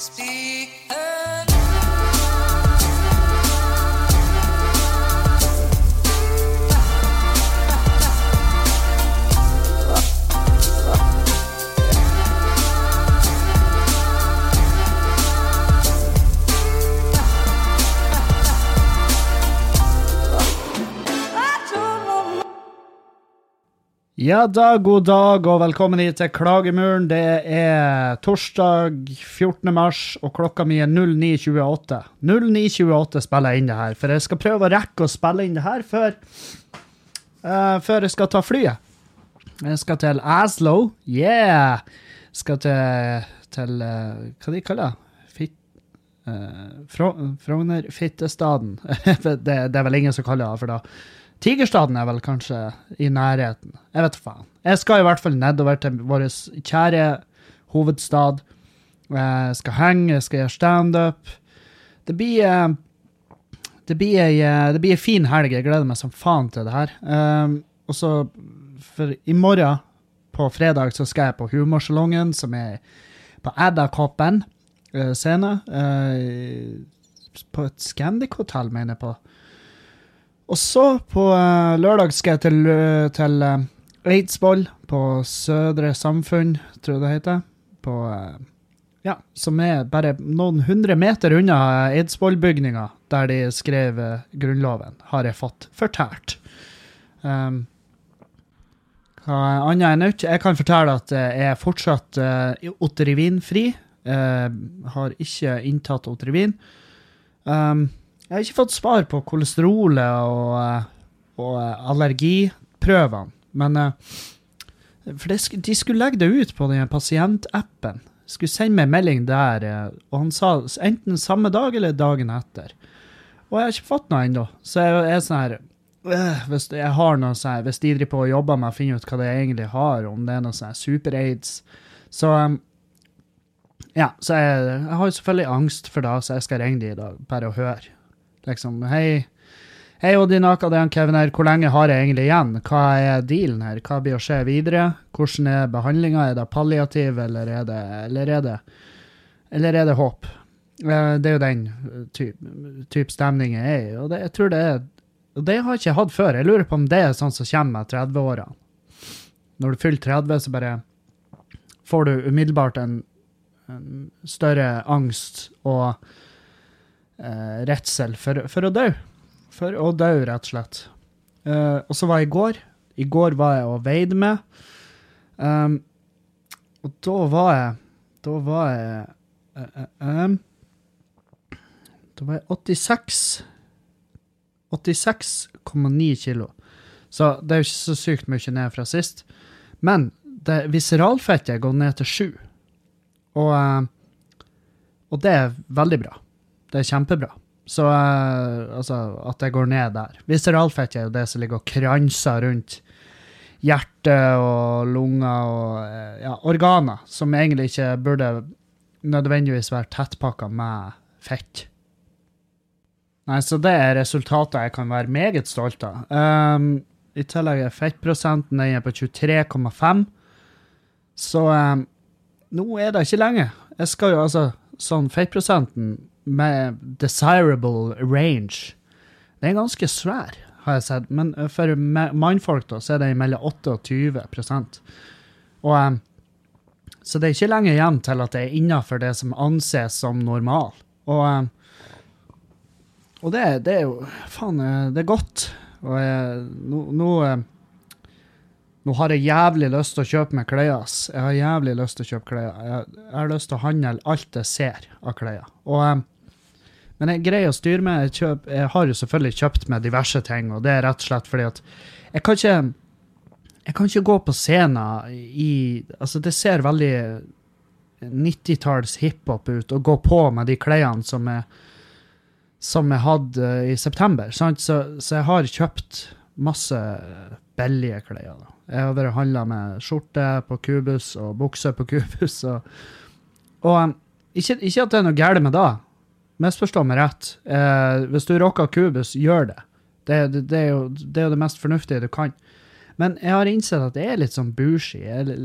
Speak. Ja da, god dag og velkommen hit til Klagemuren. Det er torsdag 14. mars, og klokka mi er 09.28. 09.28 spiller jeg inn det her, for jeg skal prøve å rekke å spille inn det her før, uh, før jeg skal ta flyet. Jeg skal til Aslo. Yeah! Skal til, til uh, Hva de kaller det? Fit... Uh, Frogner Fittestaden. det, det er vel ingen som kaller det for da. Tigerstaden er vel kanskje i nærheten. Jeg vet faen. Jeg skal i hvert fall nedover til vår kjære hovedstad. Jeg skal henge, jeg skal gjøre standup. Det blir eh, det blir, ei, eh, det blir ei fin helg. Jeg gleder meg som faen til det her. Um, og så, for i morgen, på fredag, så skal jeg på Humorsalongen, som er på Edderkoppen uh, scene. Uh, på et Scandic-hotell, mener jeg på. Og så på uh, lørdag skal jeg til, uh, til uh, Eidsvoll, på Sødre Samfunn, tror jeg det heter. På Ja, som er bare noen hundre meter unna Eidsvollbygninga, der de skrev Grunnloven, har jeg fått fortalt. Um, hva annet enn nytt? Jeg kan fortelle at jeg er fortsatt uh, Otrivin-fri. har ikke inntatt Otterivin. Um, jeg har ikke fått svar på kolesterolet og, eh, og eh, allergiprøvene, men eh, For de skulle legge det ut på den pasientappen. Skulle sende meg melding der, og han sa enten samme dag eller dagen etter. Og jeg har ikke fått noe ennå. Så jeg er sånn her hvis, jeg har noe sånn, hvis de driver på og jobber med å finne ut hva det egentlig har, om det er noe sånn super-aids Så ja, så jeg, jeg har jo selvfølgelig angst for det, så jeg skal ringe de i dag, bare å høre. Liksom, hei, hei Odinaka, det er Kevin her. Hvor lenge har jeg egentlig igjen? Hva er dealen her? Hva blir å skje videre? Hvordan er behandlinga? Er det palliativ, eller er det, eller er det, eller er det håp? Eh, det er jo den type typ stemning jeg er i, og det, jeg tror det er og det har jeg ikke hatt før. Jeg lurer på om det er sånn som kommer med 30-årene. Når du fyller 30, så bare får du umiddelbart en, en større angst og eh, redsel for, for, å dø. For å dø, rett og slett. Eh, og så var jeg i går. I går var jeg og veide med. Um, og da var jeg Da var jeg uh, um, Da var jeg 86 86,9 kilo. Så det er jo ikke så sykt mye ned fra sist. Men det viseralfettet går ned til 7. Og, uh, og det er veldig bra. Det er kjempebra. Så uh, altså, at det går ned der. Viseralfett er jo det som ligger og kranser rundt hjertet og lunger og uh, ja, organer, som egentlig ikke burde nødvendigvis være tettpakka med fett. Nei, så det er resultater jeg kan være meget stolt av. Um, I tillegg er fettprosenten den er på 23,5. Så um, nå er det ikke lenge. Jeg skal jo altså Sånn fettprosenten med desirable range. Det er ganske svær, har jeg sett. Men eh, for mannfolk da, så er det mellom 28 og 20 og, um, Så det er ikke lenge igjen til at det er innafor det som anses som normal. Og, um, og det, det, er jo Faen, det er godt. Og jeg, nå, nå, nå har jeg jævlig lyst til å kjøpe meg klær. Jeg har jævlig lyst til å kjøpe klær. Jeg, jeg, har lyst til å handle alt jeg ser av klær. Og um, men jeg greier å styre med. Jeg, kjøp, jeg, har jo selvfølgelig kjøpt med diverse ting, og det er rett og slett fordi at jeg kan ikke Jeg kan ikke gå på scenen i Altså, det ser veldig 90-talls hiphop ut å gå på med de klærne som jeg, som jeg hadde i september. Så, så, jeg har kjøpt masse billige klær. Da. Jeg har vært handla med skjorte på Kubus og bukse på Kubus. Og, og ikke, ikke, at det er noe galt med det, misforstå meg rett. Eh, hvis du rocker kubus, gjør det. Det, det, det, er jo, det, er jo, det mest fornuftige du kan. Men jeg har innsett at det er litt sånn bougie. Jeg,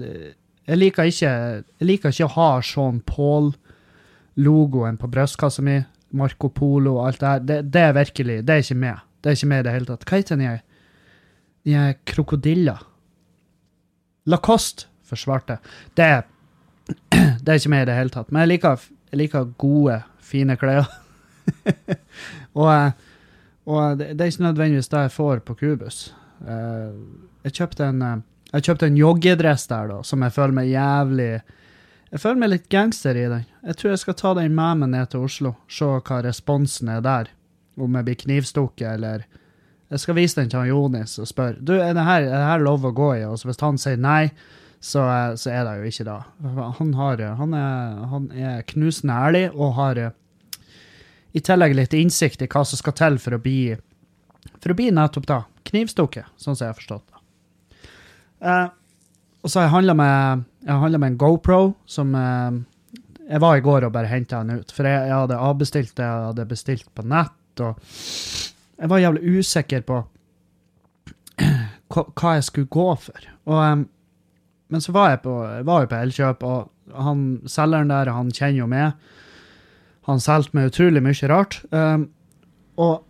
jeg, liker ikke, jeg liker ikke å ha Sean Paul logoen på brystkassa mi, Marco Polo og alt det her, det, det er virkelig Det er ikke med. Det er ikke med i det hele tatt. Hva heter? De er krokodiller. Lacoste forsvarte. Det, det er ikke med i det hele tatt. Men jeg liker, jeg liker gode, fine klær. og, eh, og det, det, er ikke nødvendigvis det jeg får på Kubus. Uh, jeg kjøpte en jeg kjøpte en joggedress der, da, som jeg føler meg jævlig Jeg føler meg litt gangster i den. Jeg tror jeg skal ta den med meg ned til Oslo. Se hva responsen er der. Om jeg blir knivstukket, eller Jeg skal vise den til han Jonis og spørre du, er det her, er det her lov å gå i. Og hvis han sier nei, så, så er det jo ikke det. Han, har, han, er, han er knusende ærlig og har i tillegg litt innsikt i hva som skal til for å bli, for å bli nettopp da, knivstukket, sånn som jeg har forstått det. Eh, og så har jeg handla med, med, en GoPro, som eh, Jeg var i går og bare henta den ut. For jeg, jeg hadde avbestilt det jeg hadde bestilt på nett, og jeg var jævlig usikker på hva jeg skulle gå for. Og um, men så var jeg på, jeg var jo på Elkjøp, og han selgeren der, han kjenner jo meg. Han solgte meg utrolig mye rart. Um, og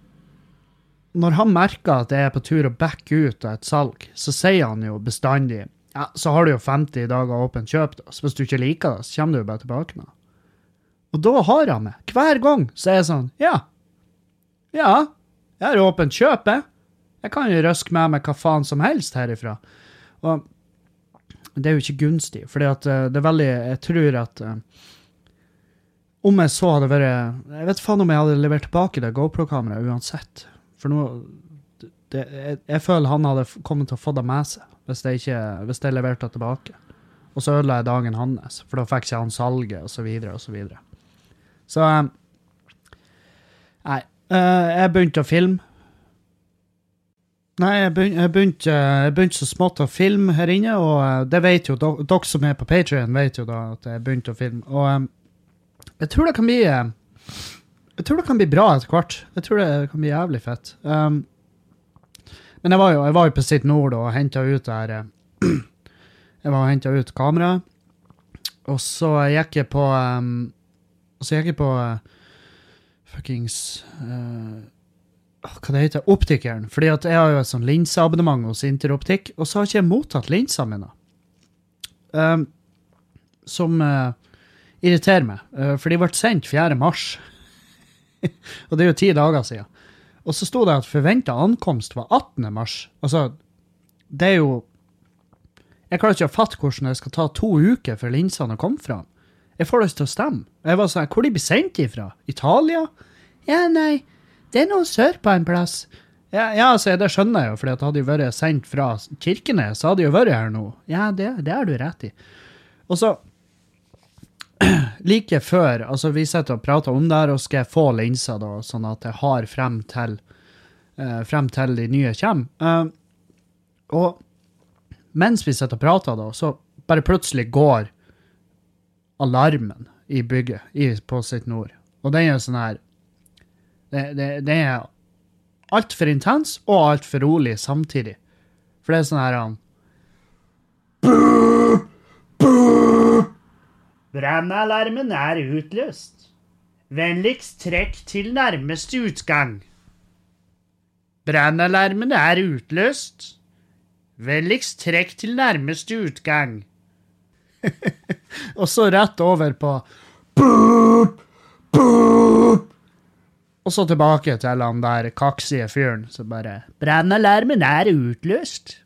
når han merker at jeg er på tur å backe ut av et salg, så sier han jo bestandig ja, så har du jo 50 dager åpent kjøp, da. Så hvis du ikke liker det, så kommer du jo bare tilbake med Og da har han meg. Hver gang så er jeg sånn Ja. Ja, jeg har åpent kjøp, jeg. Jeg kan jo røske med meg hva faen som helst herifra. Og det er jo ikke gunstig, For eh, det er veldig Jeg tror at uh, om jeg så hadde vært Jeg vet faen om jeg hadde levert tilbake det GoPro-kameraet uansett. For nå det, jeg, jeg, føler han hadde kommet til å få det med seg hvis jeg, ikke, hvis jeg leverte det tilbake. Og så ødela jeg dagen hans, for da fikk ikke han salget, og så videre, og så videre. Så um, Nei. Jeg begynte å filme Nei, jeg begynte, jeg begynte, så smått å filme her inne, og eh, det vet jo dere som er på Patrion, vet jo da at jeg begynte å filme. Og um, jeg tror det kan bli eh, Jeg tror det kan bli bra etter hvert. Jeg tror det kan bli jævlig fett. Um, men jeg var jo, jeg var jo på Sitt Nord og henta ut der Jeg var og henta ut kameraet, og så gikk jeg på um, Og så gikk jeg på uh, fuckings uh, hva det heter, optikeren. Fordi at jeg har jo et sånn linseabonnement hos Interoptikk, og så har ikke jeg mottatt linsene mine. Um, som uh, irriterer meg, uh, for de ble sendt 4. mars. og det er jo ti dager siden. Og så sto det at forventa ankomst var 18. mars. Altså, det er jo Jeg klarer ikke å fatte hvordan det skal ta to uker før linsene å komme fram. Jeg får lyst til å stemme. Jeg var sånn, Hvor de blir sendt ifra? Italia? Ja, nei. Det er noe sør på en plass. Ja, ja altså, det skjønner jeg jo, for hadde jo vært sendt fra Kirkenes, så hadde de jo vært her nå. Ja, det, det har du rett i. Og så like før altså Vi sitter og prater om det, her, og skal jeg få linser, da, sånn at jeg har frem til, uh, frem til de nye kommer. Uh, og mens vi sitter og prater, da, så bare plutselig går alarmen i bygget i, på Sitt Nord. Og den er sånn her det, det, det er altfor intens og altfor rolig samtidig. For det er sånn her um, Brannalarmen er utløst. Vennligst trekk til nærmeste utgang. Brannalarmen er utløst. Vennligst trekk til nærmeste utgang. og så rett over på boop, boop. Og så tilbake til han der kaksige fyren som bare Brannalarmen er utløst.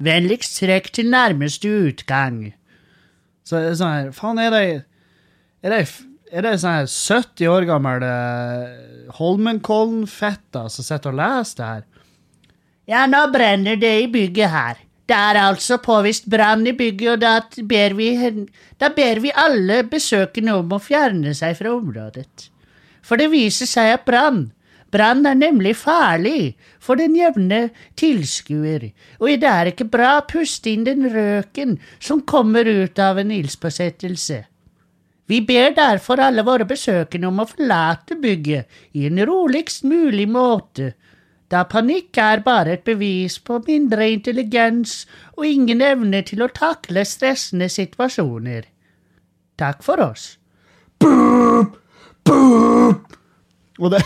Vennligst trekk til nærmeste utgang. Så det er sånn her Faen, er det Er det, er det sånn her 70 år gammel uh, Holmenkollen-fetta som sitter og leser det her? Ja, nå brenner det i bygget her. Det er altså påvist brann i bygget, og da ber vi, da ber vi alle besøkende om å fjerne seg fra området for det viser seg at brann Brann er nemlig farlig for den jevne tilskuer, og det er ikke bra å puste inn den røken som kommer ut av en ildspåsettelse. Vi ber derfor alle våre besøkende om å forlate bygget i en roligst mulig måte, da panikk er bare et bevis på mindre intelligens og ingen evne til å takle stressende situasjoner. Takk for oss. boop, boop. Og det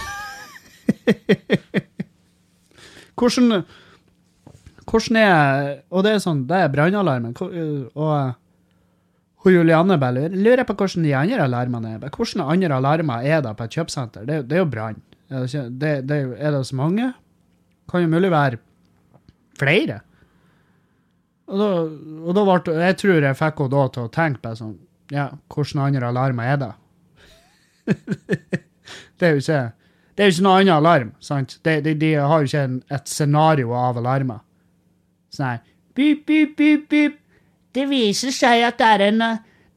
Hvordan Hvordan er Og det er sånn, det er brannalarmen. Og hun Julianne bare lurer, på hvordan de andre alarmene er. Hvordan andre alarmer er det på et kjøpesenter? Det, det er jo brann. Er det, er det så mange? Kan jo mulig være flere. Og da, og da ble, jeg tror jeg fikk henne da til å tenke på sånn, ja, hvordan andre alarmer er det? det er jo ikke, det er jo ikke noe annen alarm, sant? De, de, de har jo ikke en, et scenario av alarmer. Sånn her, Pip, pip, pip, pip. Det viser seg at det er en,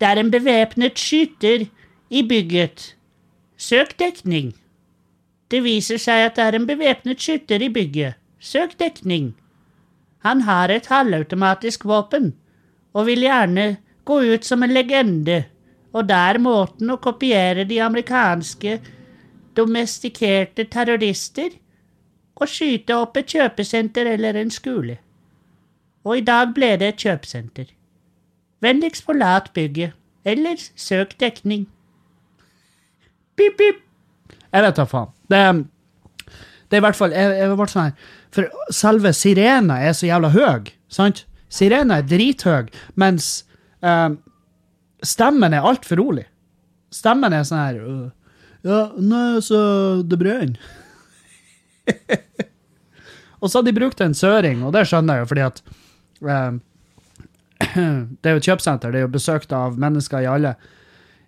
det er en bevæpnet skyter i bygget. Søk dekning. Det viser seg at det er en bevæpnet skytter i bygget. Søk dekning. Han har et halvautomatisk våpen, og vil gjerne gå ut som en legende, og det er måten å kopiere de amerikanske domestikerte terrorister og skyte opp et kjøpesenter eller en skole. Og i dag ble det et kjøpesenter. Vennligst forlat bygget, eller søk dekning. Pip, pip. Jeg vet da faen. Det, det er i hvert fall jeg, jeg sånn her, For selve sirena er så jævla høy, sant? Sirena er drithøy, mens eh, stemmen er altfor rolig. Stemmen er sånn her øh, Ja, nei, så det brenner. og så har de brukt en søring, og det skjønner jeg jo, fordi at eh, Det er jo et kjøpesenter, det er jo besøkt av mennesker i alle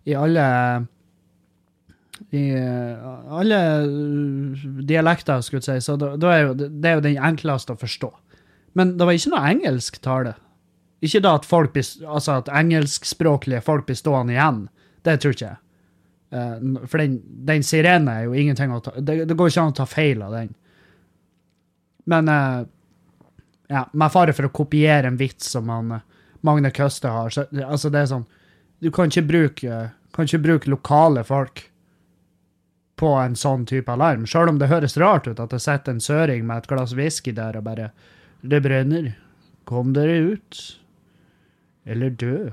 I alle i eh, alle uh, dialekter, skulle jeg si, så da, da er jo, det er jo den enkleste å forstå. Men det var ikke noe engelsk tale. Ikke da at folk altså at engelskspråklige folk blir stående igjen. Det tror ikke jeg. Eh, for den, den sirene er jo ingenting å ta Det, det går ikke an å ta feil av den. Men uh, ja, med fare for å kopiere en vits som han, eh, Magne Køste har, så altså det er sånn Du kan ikke bruke, kan ikke bruke lokale folk på en sånn type alarm, sjøl om det høres rart ut at det sitter en søring med et glass whisky der og bare Det brenner. Kom dere ut. Eller dø.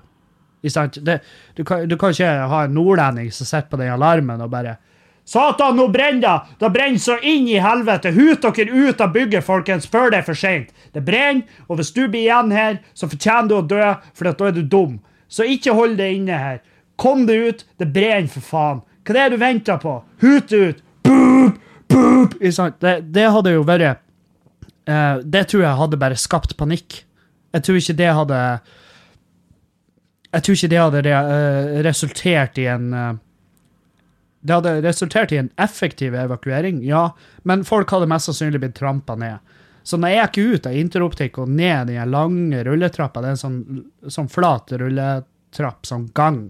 Det, du, kan, du kan ikke ha en nordlending som sitter på den alarmen og bare Satan, nå brenner det! Det brenner så inn i helvete! Hut dere ut av bygget, folkens, før det er for seint! Det brenner, og hvis du blir igjen her, så fortjener du å dø, for da er du dum. Så ikke hold det inne her. Kom deg ut! Det brenner, for faen! Hva er det du venter på? Hut ut! Boop! Boop! Det, det hadde jo vært uh, Det tror jeg hadde bare skapt panikk. Jeg tror ikke det hadde Jeg tror ikke det hadde re, eh, resultert i en eh, Det hadde resultert i en effektiv evakuering, ja, men folk hadde mest sannsynlig blitt trampa ned. Så når jeg gikk ut av interoptikk og ned den lange rulletrappa, det er en sånn, sånn flat rulletrapp, sånn gang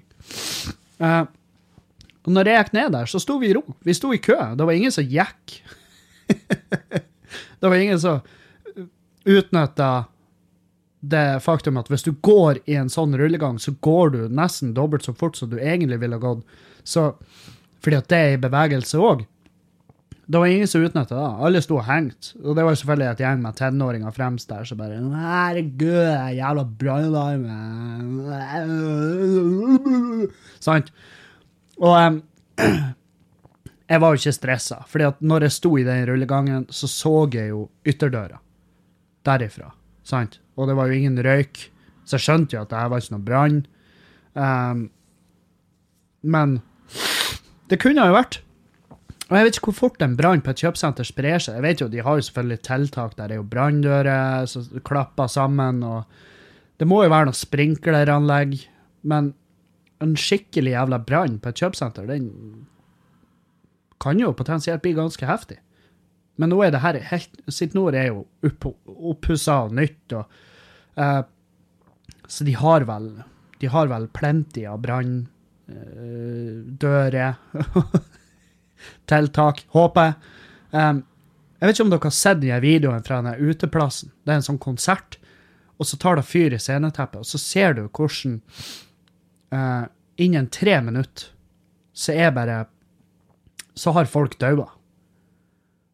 uh, Og når jeg gikk ned der, så sto vi i ro. Vi sto i kø. Det var ingen som gikk. det var ingen som utnytta det faktum at hvis du går i en sånn rullegang, så går du nesten dobbelt så fort som du egentlig ville gått. Så, fordi at det er i bevegelse òg. Det var ingen som utnytta det. Alle sto og hengte. Og det var selvfølgelig et gjeng med tenåringer fremst der som bare Herregud, jævla brannalarm. Sant? Og um, jeg var jo ikke stressa, fordi at når jeg sto i den rullegangen, så så jeg jo ytterdøra derifra. Sant? Og det var jo ingen røyk, så jeg skjønte jo at det her var ikke noe brann. Um, men det kunne jo vært. Og jeg vet ikke hvor fort en brann på et kjøpesenter sprer seg. Jeg vet jo, De har jo selvfølgelig tiltak der det er jo branndører som klapper sammen. og Det må jo være noe sprinkleranlegg. Men en skikkelig jævla brann på et kjøpesenter, den kan jo potensielt bli ganske heftig. Men nå er det her helt Sitt Nord er jo opp, oppussa og nytt, og eh, Så de har vel De har vel plenty av branndører. tiltak, håper jeg. Um, jeg vet ikke om dere har sett de her videoene fra denne uteplassen. Det er en sånn konsert, og så tar det fyr i sceneteppet, og så ser du hvordan uh, innen tre minutter så er bare Så har folk daua.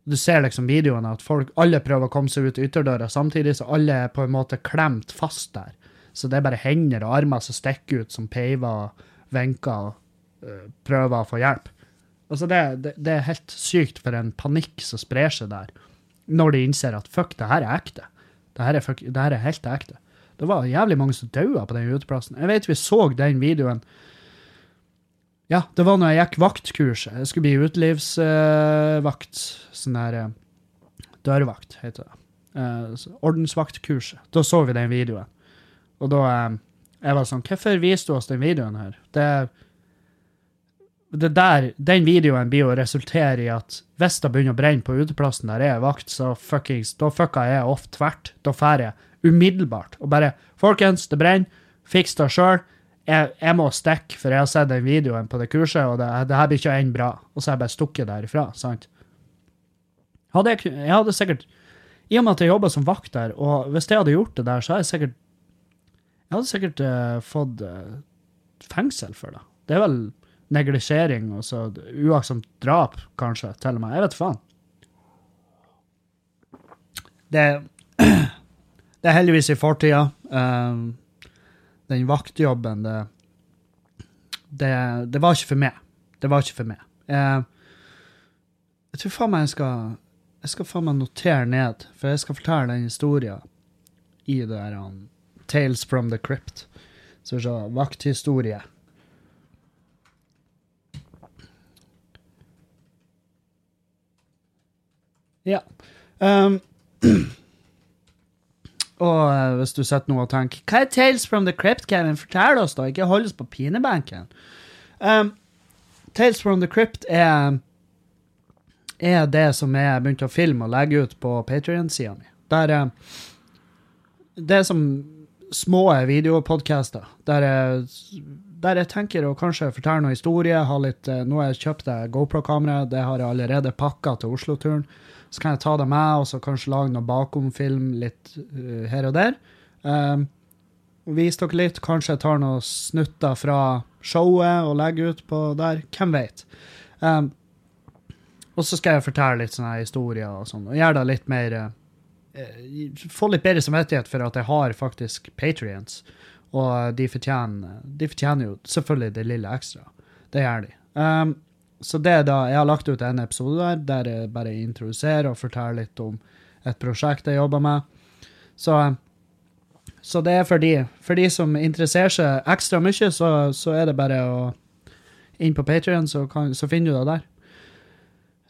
Du ser liksom videoene at folk, alle prøver å komme seg ut ytterdøra samtidig, så alle er på en måte klemt fast der. Så det er bare hender og armer som stikker ut som peiver og vinker. og eh, prøver å få hjelp. Altså det, det, det er helt sykt for en panikk som sprer seg der, når de innser at fuck, det her er ekte. Det her er, fuck, det her er helt ekte. Det var jævlig mange som daua på den uteplassen. Jeg vet vi så den videoen. Ja, det var når jeg gikk vaktkurset. Jeg skulle bli utelivsvakt. sånn her eh, dørvakt, heter det. Eh, ordensvaktkurset. Da så vi den videoen. Og da eh, Jeg var sånn Hvorfor viste du oss den videoen her? Det, det der, Den videoen blir å resultere i at hvis det begynner å brenne på uteplassen der jeg er vakt, så fuckings, da fucka jeg off tvert. Da drar jeg umiddelbart og bare Folkens, det brenner. Fiks det sjøl. Jeg, jeg, må stikke, for jeg har sett den videoen på det kurset, og det, det her blir ikke å bra. Og så har jeg bare stukket derifra. sant? Hadde jeg, jeg hadde sikkert I og med at jeg jobber som vakt der, og hvis jeg hadde gjort det der, så hadde jeg sikkert Jeg hadde sikkert uh, fått uh, fengsel for det. Det er vel neglisjering og så uaktsomt drap, kanskje, til og med. Jeg vet faen. Det, det er heldigvis i fortida. Um, den vaktjobben, det, det, det var ikke for meg. Det var ikke for meg. Jeg, jeg tror faen meg jeg skal jeg skal faen meg notere ned, for jeg skal fortelle den historien i det der um, Tales from the Crypt. Så så, vakthistorie. Ja. Um, og uh, hvis du sitter nå og tenker Hva er Tales from the Crypt, Kevin? Fortell oss, da. Ikke hold oss på pinebenken. Um, Tales from the Crypt er er det som jeg begynte å filme og legge ut på Patrion-sida mi. Der eh, Det er som små videopodcaster der der jeg tenker å kanskje fortelle noe historie. Ha litt, eh, nå har jeg kjøpt GoPro-kamera, det har jeg allerede pakka til Oslo-turen. Så kan jeg ta det med og så kanskje lage noe bakomfilm litt uh, her og der. Um, vise dere litt. Kanskje jeg tar noen snutter fra showet og legger ut på der. Hvem vet. Um, og så skal jeg fortelle litt sånne historier og sånn, og gjøre det litt mer uh, Få litt bedre samvittighet for at jeg har faktisk patrients, og de fortjener, de fortjener jo selvfølgelig det lille ekstra. Det gjør de. Um, så det er da, Jeg har lagt ut en episode der der jeg bare introduserer og forteller litt om et prosjekt jeg jobber med. Så, så det er for de, for de som interesserer seg ekstra mye, så, så er det bare å inn på Patrion, så, så finner du det der.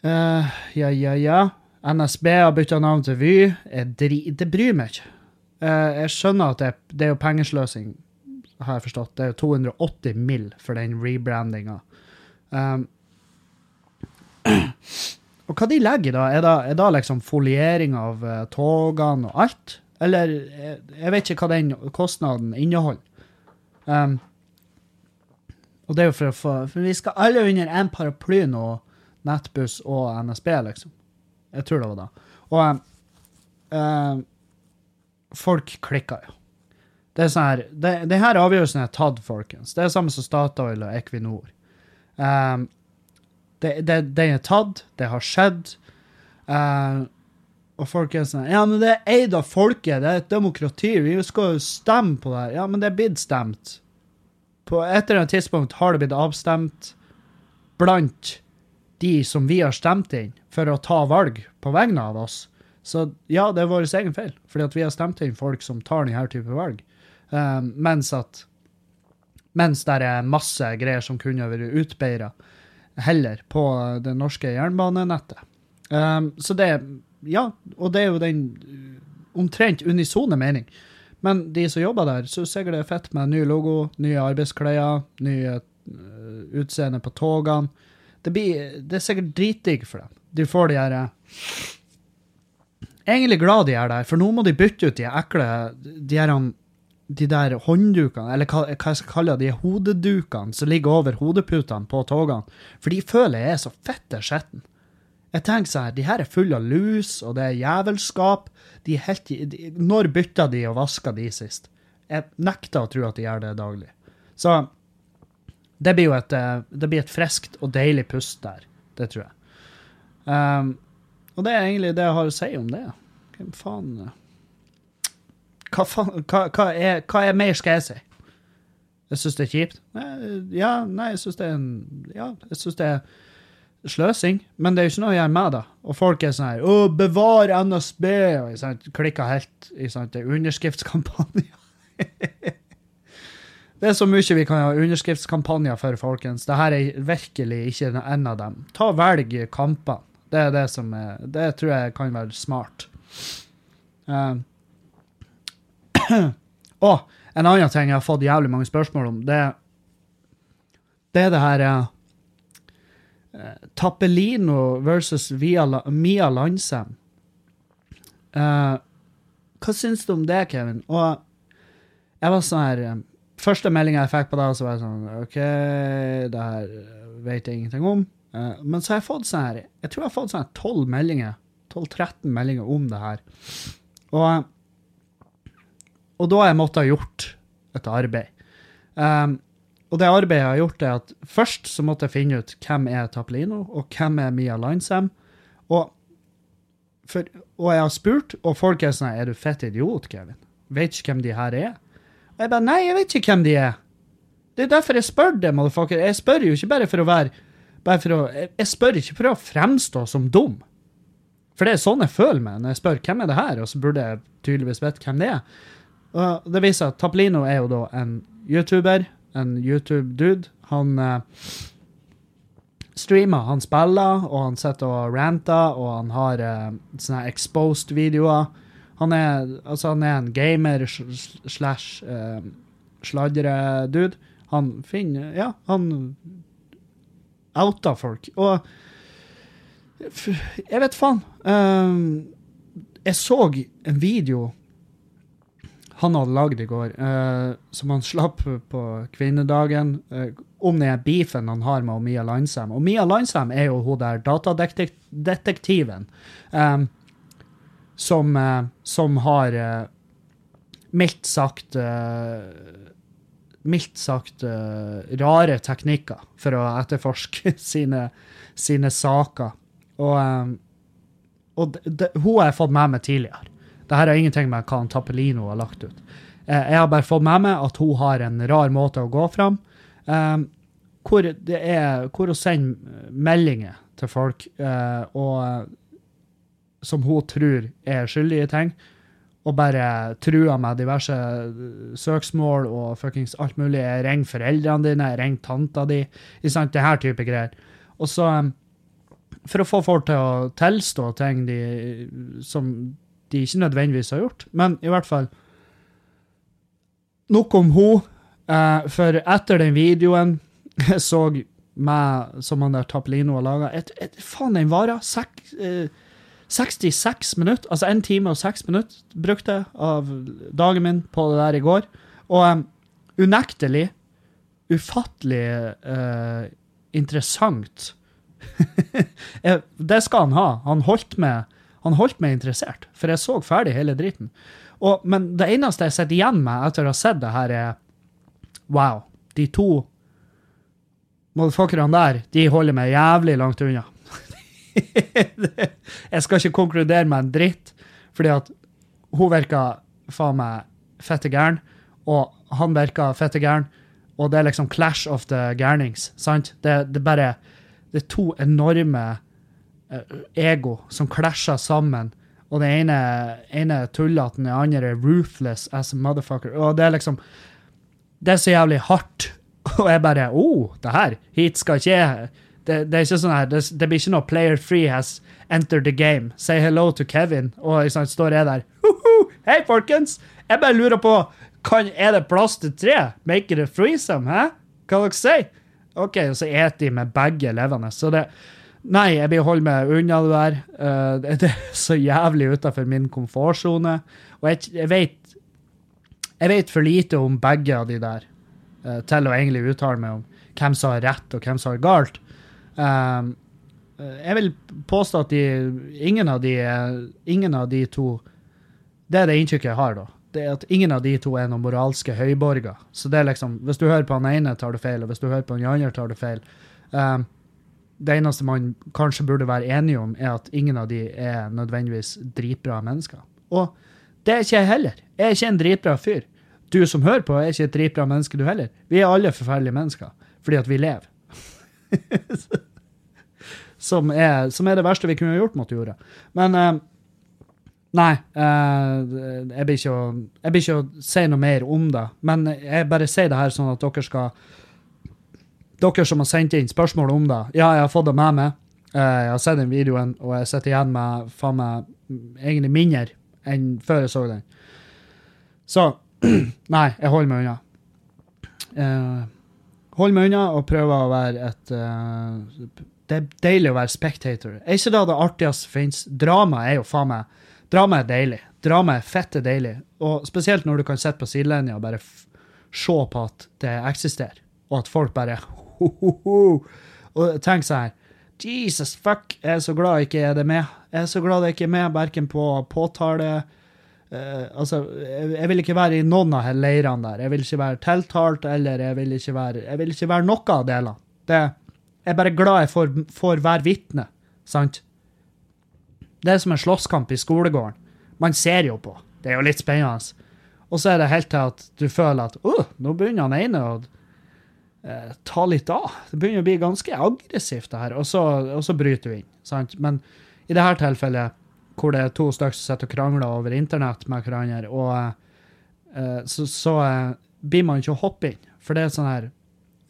Uh, ja, ja, ja. NSB har bytta navn til Vy. det bryr meg ikke. Uh, jeg skjønner at det, det, er jo pengesløsing, har jeg forstått. Det er jo 280 mill. for den rebrandinga. Um, og hva de legger da? Er da, er da liksom foliering av uh, togene og alt? Eller jeg vet ikke hva den kostnaden inneholder. Um, og det er jo for å få For vi skal alle under én paraply nå Nettbuss og NSB, liksom. Jeg tror det var det. Og uh, folk klikker jo. Det er sånn her, det, det her avgjørelsen er tatt, folkens. Det er samme som Statoil og Equinor. Um, den er tatt, det har skjedd. Uh, og folk er sånn Ja, men det er eid av folket, det er et demokrati, vi skal jo stemme på det. Ja, men det er blitt stemt. På et eller annet tidspunkt har det blitt avstemt blant de som vi har stemt inn for å ta valg på vegne av oss. Så ja, det er vår egen feil, fordi at vi har stemt inn folk som tar denne type valg. Uh, mens at mens det er masse greier som kunne vært utbeira heller på det norske jernbanenettet. Um, så det Ja, og det er jo den omtrent unisone mening. Men de som jobber der, syns sikkert det er fett med ny logo, nye arbeidsklær, nye uh, utseende på togene. Det, blir, det er sikkert dritdigg for dem. De får de her Egentlig glad de er der, for nå må de bytte ut de ekle de, her, de der hånddukene, eller hva, hva jeg skal kalle de hodedukene som ligger over hodeputene på togene. For de føler jeg er så fette skitten. Jeg tenker sånn her, de her er fulle av lus, og det er jævelskap. De er helt, de, når bytta de og vaska de sist? Jeg nekter å tro at de gjør det daglig. Så det blir jo et, eh, det blir et friskt og deilig pust der. Det tror jeg. Um, og det er egentlig det jeg har å si om det. Hvem faen eh, Hva, faen, hva, hva, er, hva er mer skal jeg si? Jeg syns det er kjipt. Nei, ja, nei, jeg syns det er en Ja, jeg syns det er sløsing, men det er jo ikke noe å gjøre med det. Og folk er sånn her Å, bevar NSB! Og sant, klikker helt sant, det er underskriftskampanjer. det er så mye vi kan ha underskriftskampanjer for, folkens. Dette er virkelig ikke en av dem. Ta Velg kampene. Det er det som er Det tror jeg kan være smart. Uh, og en annen ting jeg har fått jævlig mange spørsmål om, det, det er det her eh, Tappelino versus Via, Mia Landsem. Eh, hva syns du om det, Kevin? Og jeg var sånn her Første meldinga jeg fikk på det, så var jeg sånn OK, det her vet jeg ingenting om. Eh, men så har jeg fått sånn her Jeg tror jeg har fått sånn 12 meldinger. 12-13 meldinger om det her. Og, og da har jeg måttet ha gjort et arbeid. Um, og det arbeidet jeg har gjort, er at først så måtte jeg finne ut hvem er Tappelino, og hvem er Mia Linesam. Og, for, og jeg har spurt, og folk er sånn Er du fett idiot, Kevin? Vet ikke hvem de her er? Og jeg bare Nei, jeg vet ikke hvem de er. Det er derfor jeg spør det, motherfucker. Jeg spør jo ikke bare for å være bare for å, jeg spør ikke for å fremstå som dum. For det er sånn jeg føler meg når jeg spør hvem er det her, og så burde jeg tydeligvis vite hvem det er. Og det viser at Taplino er jo da en YouTuber, en YouTube-dude. Han eh, streamer, han spiller, og han sitter og ranter, og han har eh, sånne exposed-videoer. Han altså han er en gamer slash eh, sladre-dude. Han finner Ja, han outa folk. Og jeg vet faen. Um, jeg så en video han hadde lagd i går, uh, som han slapp på kvinnedagen, uh, om den beefen han har med Mia Landsem. Og Mia Landsem er jo hun der datadetektiven um, som, uh, som, har mildt sagt mildt sagt rare teknikker for å etterforske sine, sine saker. Og, um, og hun har jeg fått med meg tidligere. Dette har ingenting med hva Tappelino har lagt ut. Uh, jeg har bare fått med meg at hun har en rar måte å gå fram um, hvor, det er, hvor hun sender meldinger til folk uh, og, som hun tror er skyldige ting og bare trua med diverse søksmål og fuckings alt mulig. Jeg ringer foreldrene dine, ringer tanta di. Det her type greier. Og så For å få folk til å tilstå ting de, som de ikke nødvendigvis har gjort. Men i hvert fall Nok om hun. Uh, for etter den videoen jeg så meg som han der Tappelino har laga Faen, den varer Sek, uh, 66 minutter, altså 1 time og 6 minutter brukte jeg av dagen min på det der i går. Og um, unektelig, ufattelig uh, interessant. det skal han ha. Han holdt, meg, han holdt meg interessert, for jeg så ferdig hele driten. Og, men det eneste jeg sitter igjen med etter å ha sett det her, er Wow. De to motherfuckerne der, de holder meg jævlig langt unna. jeg skal ikke konkludere med en dritt, fordi at hun virka faen meg fette gæren, og han virka fette gæren, og det er liksom clash of the gærnings, sant? Det, det bare Det er to enorme ego som klasjer sammen, og det ene, ene tuller den andre er ruthless as a motherfucker, og det er liksom Det er så jævlig hardt, og jeg bare oh, det her, hit skal ikke jeg det, det, er ikke sånn her, det, det, blir ikke noe 'player free has entered the game'. Say hello to Kevin. Og liksom, står jeg der. Hei, folkens! Jeg bare lurer på kan, Er det plass til tre? Make it a threesome, hæ? Hva dere sier? OK, og så eter de med begge levende. Så det Nei, jeg blir holde meg unna det der. Uh, det, er så jævlig utafor min komfortsone. Og jeg, jeg, vet Jeg vet for lite om begge av de der uh, til å egentlig uttale meg om hvem som har rett, og hvem som har galt. Um, jeg vil påstå at de, ingen, av de, ingen av de to Det er det inntrykket jeg har, da. Det er at ingen av de to er noen moralske høyborger. Så det er liksom, Hvis du hører på han ene, tar du feil, og hvis du hører på han andre, tar du feil. Um, det eneste man kanskje burde være enige om, er at ingen av de er nødvendigvis dritbra mennesker. Og det er ikke jeg heller. Jeg er ikke en dritbra fyr. du som hører på, er ikke et dritbra menneske, du heller. Vi er alle forferdelige mennesker fordi at vi lever. som, er, som, er, det verste vi kunne gjort mot jorda. Men uh, Nei, uh, jeg, blir ikke å, si noe mer om det. Men jeg bare sier det her sånn at dere skal Dere som har sendt inn spørsmål om det. Ja, jeg har fått det med meg. Uh, jeg har sett den videoen, og jeg sitter igjen med faen meg egentlig mindre enn før jeg så den. Så nei, jeg holder meg unna. Uh, holder meg unna og prøver å være et Det er deilig å være spectator. Er ikke det det artigste som fins? Drama er jo faen meg Drama er deilig. Drama er fette deilig. Og spesielt når du kan sitte på sidelinja og bare se på at det eksisterer, og at folk bare Og tenk sånn her Jesus fuck, jeg er så glad jeg ikke er det med. Jeg er så glad jeg ikke er med verken på påtale uh, Altså, jeg, jeg, vil ikke være i noen av leirene der. Jeg vil ikke være tiltalt, eller jeg vil ikke være Jeg vil ikke være noe av delene. Det, jeg er bare glad jeg får, får være vitne, sant? Det er som en slåsskamp i skolegården. Man ser jo på. Det er jo litt spennende. Og så er det helt til at du føler at uh, nå begynner han ene å eh, ta litt av. Det begynner å bli ganske aggressivt, det her. Og så, og så bryter du inn. Sant? Men i dette tilfellet, hvor det er to stykker som sitter og krangler over internett med hverandre, og eh, så, så eh, blir man ikke å hoppe inn. For det er sånn her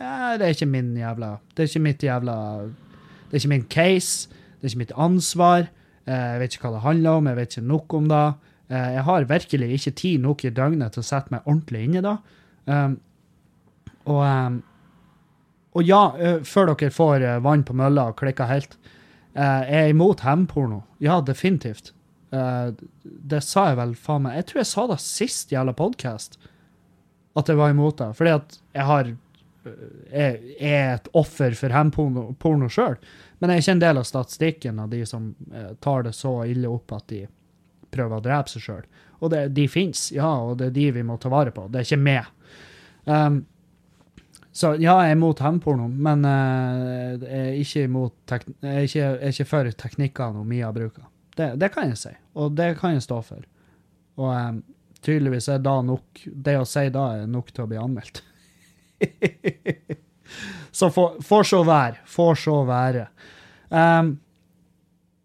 eh, Det er ikke min jævla Det er ikke mitt jævla Det er ikke min case. Det er ikke mitt ansvar. Eh, jeg vet ikke hva det handler om, jeg vet ikke nok om det. Jeg har virkelig ikke tid nok i døgnet til å sette meg ordentlig inn i det. Um, og, um, og, ja, uh, før dere får uh, vann på mølla og klikker helt uh, Jeg er imot hevnporno. Ja, definitivt. det sa jeg vel faen meg Jeg tror jeg sa det sist jævla podkast, at jeg var imot det. Fordi at jeg har jeg er et offer for hevnporno sjøl. Men jeg er ikke en del av statistikken av de som eh, tar det så ille opp at de prøver å drepe seg sjøl. Og det, de fins, ja, og det er de vi må ta vare på. Det er ikke meg. Um, så ja, jeg er imot hevnporno, men uh, jeg, er ikke imot jeg, er ikke, jeg er ikke for teknikkene Mia bruker. Det, det, kan jeg si, og det kan jeg stå for. Og um, tydeligvis er da nok Det å si da er nok til å bli anmeldt. Så får så være. Får så være. Um,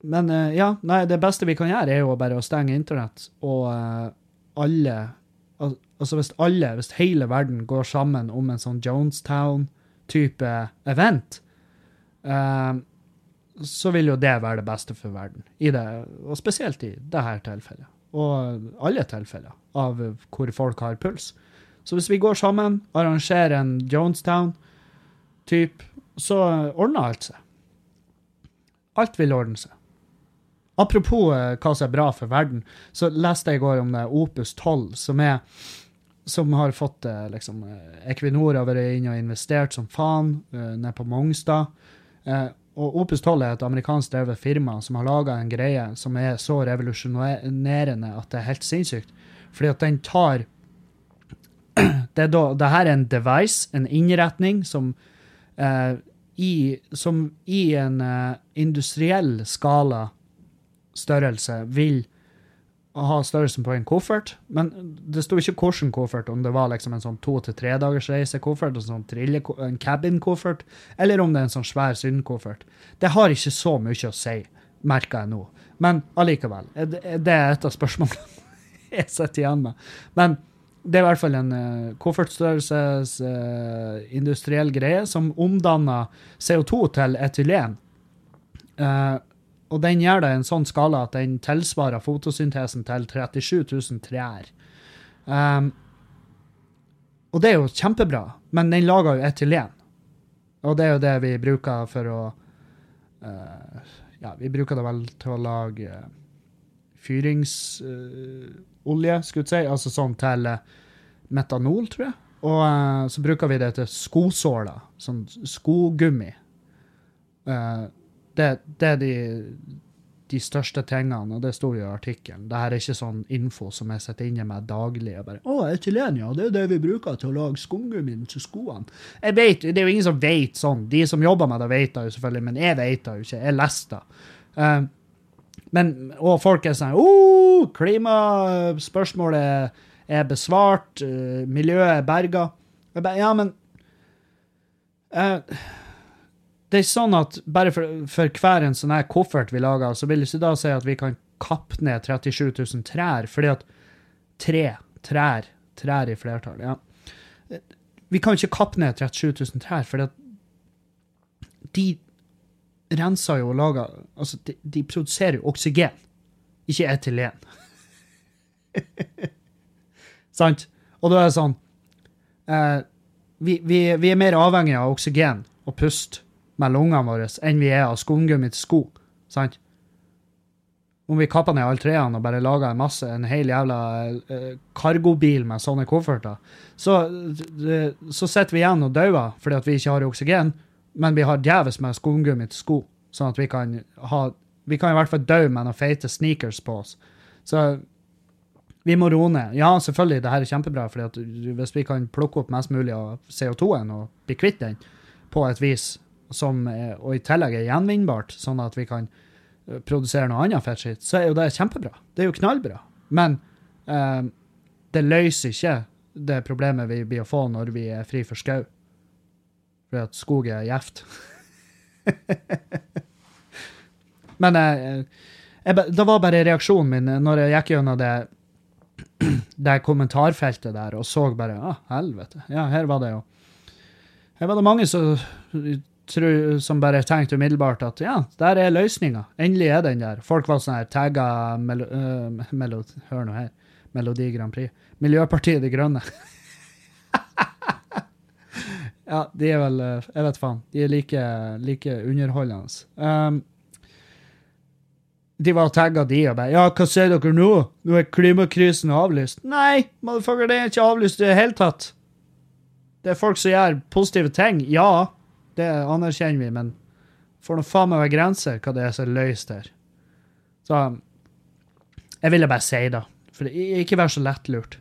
men uh, ja, nei, det beste vi kan gjøre, er jo bare å stenge internett. Og uh, alle al Altså hvis alle, hvis hele verden går sammen om en sånn Jonestown-type event, eh, så vil jo det være det beste for verden. Det, og spesielt i dette tilfellet. Og alle tilfeller av hvor folk har puls. Så hvis vi går sammen, arrangerer en Jonestown-type, så ordner alt seg. Alt vil ordne seg. Apropos eh, hva som er bra for verden, så leste jeg i går om det Opus 12, som, er, som har fått det, liksom, eh, Equinor har vært inne og investert som faen uh, nede på Mongstad. Uh, og Opus 12 er et amerikansk drevet firma som har laga en greie som er så revolusjonerende at det er helt sinnssykt. Fordi at den tar det, da, det her er en device, en innretning, som uh, i, som i en uh, industriell skala størrelse vil ha størrelsen på en koffert. Men det sto ikke hvordan koffert, om det var liksom en sånn to til tre dagers reisekoffert, en sånn trille, en cabin-koffert, eller om det er en sånn svær syndkoffert. Det har ikke så mye å si, merker jeg nå. Men allikevel. Det er et av spørsmålene jeg sitter igjen med. Men det er i hvert fall en uh, koffertstørrelses uh, industriell greie som omdanner CO2 til etylen. Uh, og den gjør det i en sånn skala at den tilsvarer fotosyntesen til 37 000 trær. Um, og det er jo kjempebra, men den lager jo etylen. Og det er jo det vi bruker for å uh, Ja, vi bruker det vel til å lage fyringsolje, skulle jeg si. Altså sånn til metanol, tror jeg. Og uh, så bruker vi det til skosåler. Sånn skogummi. Uh, det, det, er de, de, største tingene, og det sto i artikkelen. Det her er ikke sånn info som jeg sitter inne med daglig. og bare, 'Å, etylen, ja. Det er det vi bruker til å lage skogummi til skoene.' Jeg vet, Det er jo ingen som vet sånn. De som jobber med det, vet det jo selvfølgelig, men jeg vet det jo ikke. Jeg leste det. Uh, men, og folk er sånn oh, Klimaspørsmålet er besvart, uh, miljøet er berga. Ja, men uh, Det er sånn at bare for, for hver en sånn her koffert vi lager, så vil ikke da si at vi kan kappe ned 37 000 trær, fordi at tre trær, trær i flertall, ja. Vi kan ikke kappe ned 37 000 trær, fordi at de renser jo og lager Altså, de, de produserer jo oksygen, ikke etylen. Sant? Og da er det sånn eh, vi, vi, vi, er mer avhengig av oksygen og pust med lungene våre enn vi er av skumgummi til sko. Sant? Om vi kapper ned alle trærne og bare lager en masse, en hel jævla eh, kargobil med sånne kofferter, så, så sitter vi igjen og dauer fordi at vi ikke har oksygen, men vi har djevelsk med skumgummi til sko, sånn at vi kan ha Vi kan i hvert fall dø med noen feite sneakers på oss. Så vi må roe ned. Ja, selvfølgelig, det her er kjempebra, for hvis vi kan plukke opp mest mulig av CO2-en og bli kvitt den på et vis som er, og i tillegg er gjenvinnbart, sånn at vi kan eh, produsere noe annet fettskitt, så er jo det kjempebra. Det er jo knallbra. Men eh, det løser ikke det problemet vi blir å få når vi er fri for skau. Fordi at skog er gjevt. Men eh, jeg, det var bare reaksjonen min når jeg gikk gjennom det det kommentarfeltet der og så bare ah, helvete. Ja, her var det jo Her var det mange som, som bare tenkte umiddelbart at ja, der er løsninga. Endelig er den der. Folk var sånn her tagga melo, uh, melo, Hør nå her. Melodi Grand Prix. Miljøpartiet De Grønne. ja, de er vel Jeg vet faen. De er like, like underholdende. Um, de var tagga, de, og bare 'Ja, hva sier dere nå? Nå er klimakrisen avlyst.' Nei, motherfucker, det er ikke avlyst i det hele tatt. Det er folk som gjør positive ting. Ja, det anerkjenner vi, men får nå faen meg være grenser hva det er som er løst her. Så jeg ville bare si det. For ikke vær så lettlurt.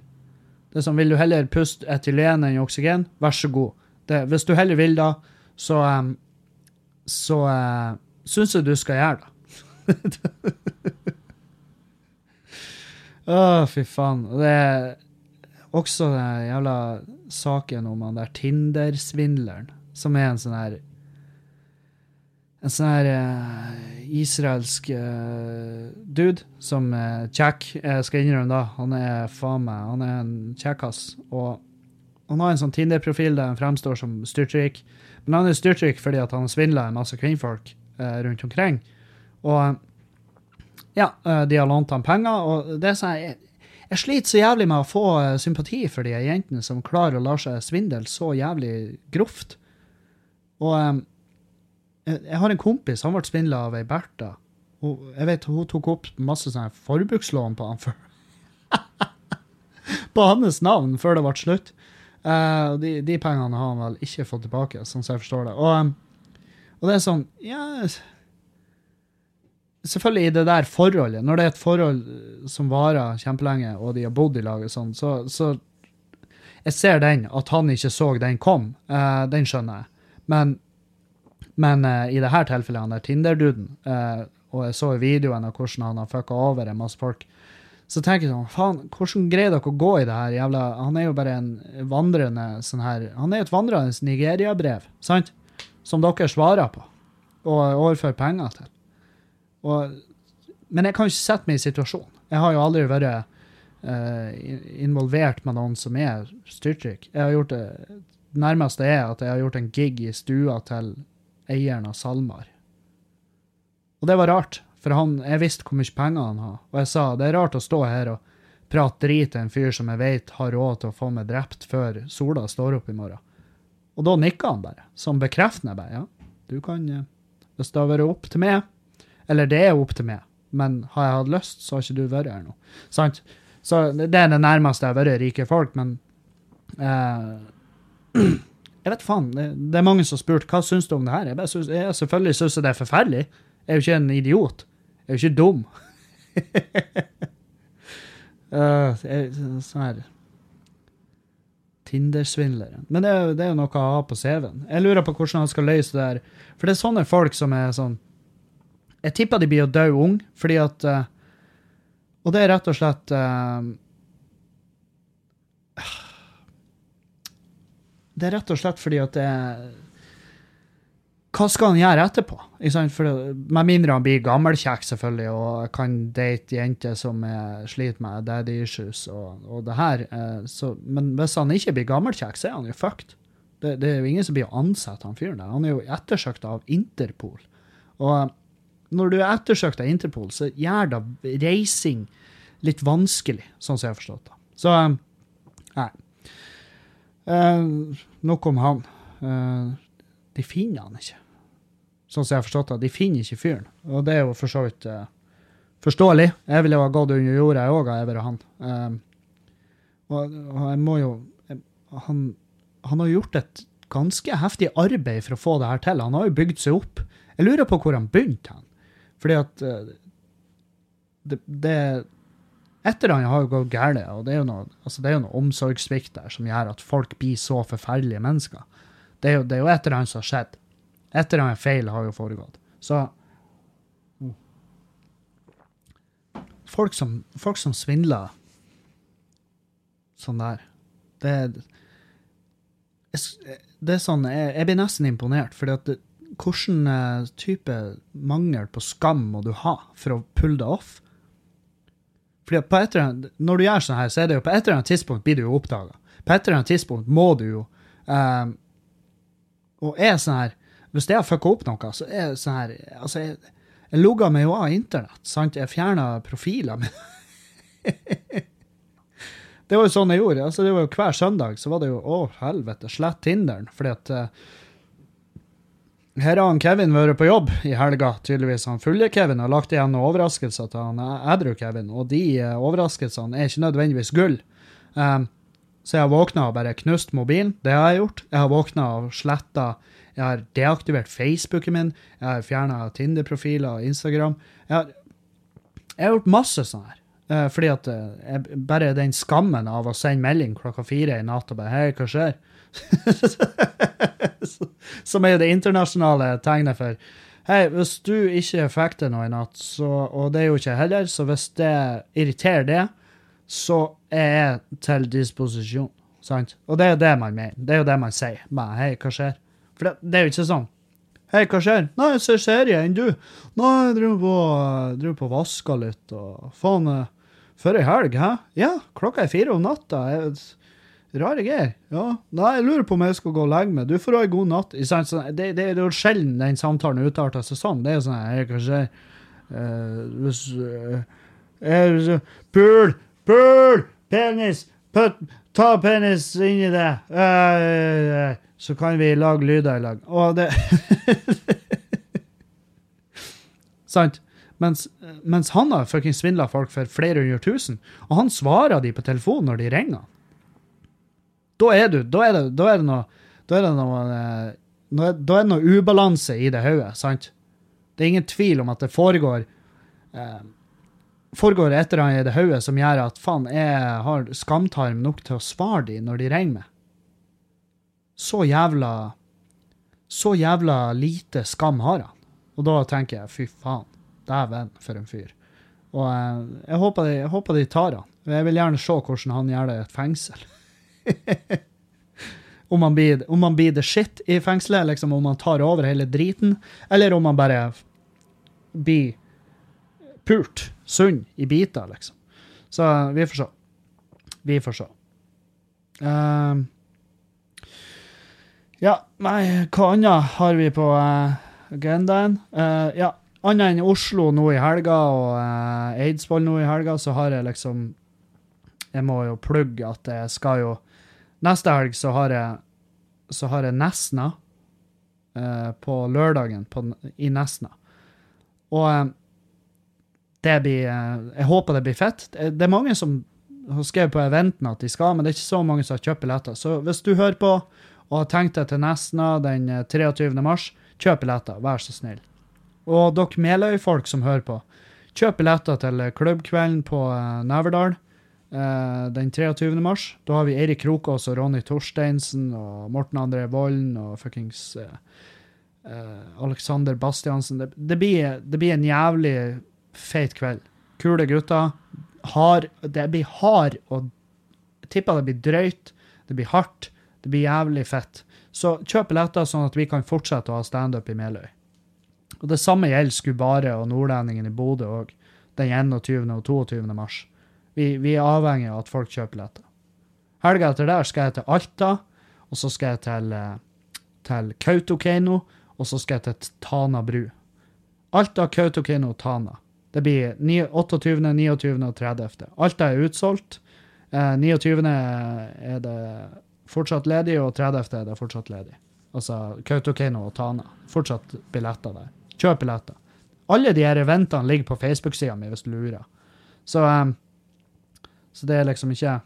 Det er sånn, Vil du heller puste etylen enn oksygen, vær så god. Det, hvis du heller vil da, så um, så uh, syns jeg du skal gjøre det. Å, oh, fy faen. Det er også den jævla saken om han der Tinder-svindleren, som er en sånn her En sånn her uh, israelsk uh, dude som er kjekk. Jeg skal innrømme da, han er faen meg Han er en kjekkas. Og han har en sånn Tinder-profil der han fremstår som styrtrik. Men han er styrtrik fordi at han har svindla en masse kvinnfolk uh, rundt omkring. Og ja, eh, de har lånt ham penger, og det er sånn jeg, jeg sliter så jævlig med å få eh, sympati for de jentene som klarer å la seg svindle så jævlig grovt. Og um, jeg har en kompis, han ble svindla av ei Bertha. Og jeg vet hun tok opp masse sånne forbrukslån på han før. på hans navn før det ble slutt. Uh, de, de, pengene har han vel ikke fått tilbake, sånn som jeg forstår det. Og, um, og det er sånn Ja, selvfølgelig i det der forholdet, når det er et forhold som varer kjempelenge, og de har bodd i lag sånn, så, så Jeg ser den, at han ikke så den kom. Uh, den skjønner jeg. Men, men uh, i dette tilfellet, han der Tinder-duden, uh, og jeg så videoen av hvordan han har fucka over en masse folk, så tenker jeg sånn, faen, hvordan greier dere å gå i det her jævla Han er jo bare en vandrende sånn her Han er jo et vandrende Nigeria-brev, sant? Som dere svarer på og overfører penger til. Og, men jeg kan ikke sette meg i situasjonen. Jeg har jo aldri vært uh, involvert med noen som er styrtrykk. Jeg har gjort det nærmeste er at jeg har gjort en gig i stua til eieren av SalMar. Og det var rart, for han, jeg visste hvor mye penger han har. Og jeg sa det er rart å stå her og prate drit til en fyr som jeg vet har råd til å få meg drept før sola står opp i morgen. Og da nikka han bare, som bekreftende. bare, ja, du kan, eh, Hvis det har vært opp til meg, eller det er opp til meg, men har jeg hatt lyst, så har ikke du vært her nå. Sant? Så det er det nærmeste jeg har vært rike folk, men eh, Jeg vet faen. Det, er mange som har spurt hva syns du om det her. Jeg, synes, jeg selvfølgelig syns det er forferdelig. Jeg er jo ikke en idiot. Jeg er jo ikke dum. uh, sånn her Tinder-svindleren. Men det er, det er, jo noe å ha på CV-en. Jeg lurer på hvordan han skal løse det her. For det er sånne folk som er sånn jeg tipper de blir å dø ung, fordi at uh, Og det er rett og slett uh, det er rett og slett fordi at det hva skal han gjøre etterpå? For, med mindre han blir gammelkjekk, selvfølgelig, og kan date jenter som er, sliter med daddy issues og, og det her. Eh, så, men hvis han ikke blir gammelkjekk, så er han jo fucked. Det, det er jo ingen som blir ansett, han fyren der. Han er jo ettersøkt av Interpol. Og når du er ettersøkt av Interpol, så gjør da reising litt vanskelig, sånn som jeg har forstått det. Så eh, nei. Eh, nok om han. Eh, de finner han ikke. Sånn som jeg har forstått det. De finner ikke fyren. Og det er jo for så vidt eh, forståelig. Jeg ville ha gått under jorda, jeg òg, jeg vært han. Um, og, jeg må jo han, han har gjort et ganske heftig arbeid for å få det her til. Han har jo bygd seg opp. Jeg lurer på hvor han begynte han. Fordi at eh, det, det Et eller annet har jo gått galt, og det er jo noe, altså det er jo noe omsorgssvikt der som gjør at folk blir så forferdelige mennesker. Det er jo, det er jo et eller annet som har skjedd. Et eller annet feil har jo foregått. Så Folk som, folk som svindler sånn der Det, det er sånn Jeg, jeg blir nesten imponert, fordi at hvilken eh, type mangel på skam må du ha for å pulle det off? Fordi på et eller annet, Når du gjør sånn her, så er det jo på et eller annet tidspunkt blir du jo oppdaga. På et eller annet tidspunkt må du jo um, Og er sånn her Hvis jeg har fucka opp noe, så er det sånn her Altså, jeg, jeg logga meg jo av internett. sant? Jeg fjerna profiler. Men det var jo sånn jeg gjorde. altså det var jo Hver søndag så var det jo Å, helvete, slett Tinderen. Fordi at eh, her har han Kevin vært på jobb i helga, tydeligvis. Han fulle Kevin har lagt igjen noen overraskelser til han edru Kevin, og de eh, overraskelsene er ikke nødvendigvis gull. Um, så jeg har våkna og bare knust mobilen. Det har jeg gjort. Jeg har våkna og sletta Jeg har deaktivert Facebooken min. Jeg har fjerna Tinder-profiler og Instagram. Jeg har, jeg har gjort masse sånn her. Uh, fordi at eh, jeg, bare den skammen av å sende melding klokka fire i natt og bare Hei, hva skjer? Som er jo det internasjonale tegnet for Hei, hvis du ikke fikk til noe i natt, så, og det er jo ikke heller, så hvis det irriterer det, så er jeg til disposisjon. Sant? Og det er jo det man mener. Det er jo det man sier. Men Hei, hva skjer? For det, det er jo ikke sånn. Hei, hva skjer? Nei, jeg ser serie enn du. Nei, jeg driver på, driver på vaska litt, og faen før For ei helg, hæ? Ja, klokka er fire om natta. Jeg, rare greier. Ja. Nei, jeg lurer på om jeg skal gå og legge meg. Du får ha ei god natt. Det, det, er jo sjelden den samtalen utarter seg sånn. Det er jo sånn jeg kanskje skjer? Eh, hvis uh, Pul! Pul! Penis! Putt, ta penis inni det! Uh, så kan vi lage lyder i lag. Og det Sant? Mens, mens han har fuckings svindla folk for flere hundre tusen, og han svarer de på telefonen når de ringer. Da er du Da er det, da er det noe Da er det noe, eh, nå er- Da er det noe ubalanse i det hodet, sant? Det er ingen tvil om at det foregår eh, foregår et eller annet i det hodet som gjør at faen, jeg har skamtarm nok til å svare de når de ringer meg. Så jævla Så jævla lite skam har han. Og da tenker jeg fy faen, dæven for en fyr. Og eh, jeg, håper de, jeg håper de tar han. Jeg vil gjerne se hvordan han gjør det i et fengsel. om, han blir, om han blir the shit i fengselet, liksom om han tar over hele driten, eller om han bare blir pult, sunn, i biter, liksom. Så vi får se. Vi får se. Ehm, ja, nei, hva annet har vi på uh, agendaen? Uh, ja, annet enn Oslo nå i helga og uh, Eidsvoll nå i helga, så har jeg liksom Jeg må jo plugge at jeg skal jo Neste helg så har jeg så har jeg Nesna eh, på lørdagen på, i Nesna. Og eh, det blir eh, Jeg håper det blir fett. Det, det er mange som har skrevet på eventen at de skal, men det er ikke så mange som har kjøpt billetter. Så hvis du hører på og har tenkt deg til Nesna den eh, 23. mars, kjøp billetter, vær så snill. Og dere Meløy-folk som hører på, kjøp billetter til klubbkvelden på eh, Neverdal eh, den 23. mars. Da har vi Eirik Krokås og Ronny Torsteinsen og Morten André Volden og fuckings uh, uh, Alexander Bastiansen. Det, det, blir, det blir en jævlig feit kveld. Kule gutter. Hard, det blir hard og tipper det blir drøyt. Det blir hardt. Det blir jævlig fett. Så kjøp billetter sånn at vi kan fortsette å ha standup i Meløy. Og det samme gjelder Skubare og Nordlendingen i Bodø òg, den 21. og 22. mars. Vi, vi er avhengig av at folk kjøper billetter. Helga etter der skal jeg til Alta, og så skal jeg til, eh, til Kautokeino, og så skal jeg til Tana bru. Alta, Kautokeino Tana. Det blir 28., 29. og 30. Alta er utsolgt. Eh, 29. er det fortsatt ledig, og 30. er det fortsatt ledig. Altså Kautokeino og Tana. Fortsatt billetter der. Kjøp billetter. Alle de her eventene ligger på Facebook-sida mi, hvis du lurer. Så, eh, så det er liksom ikke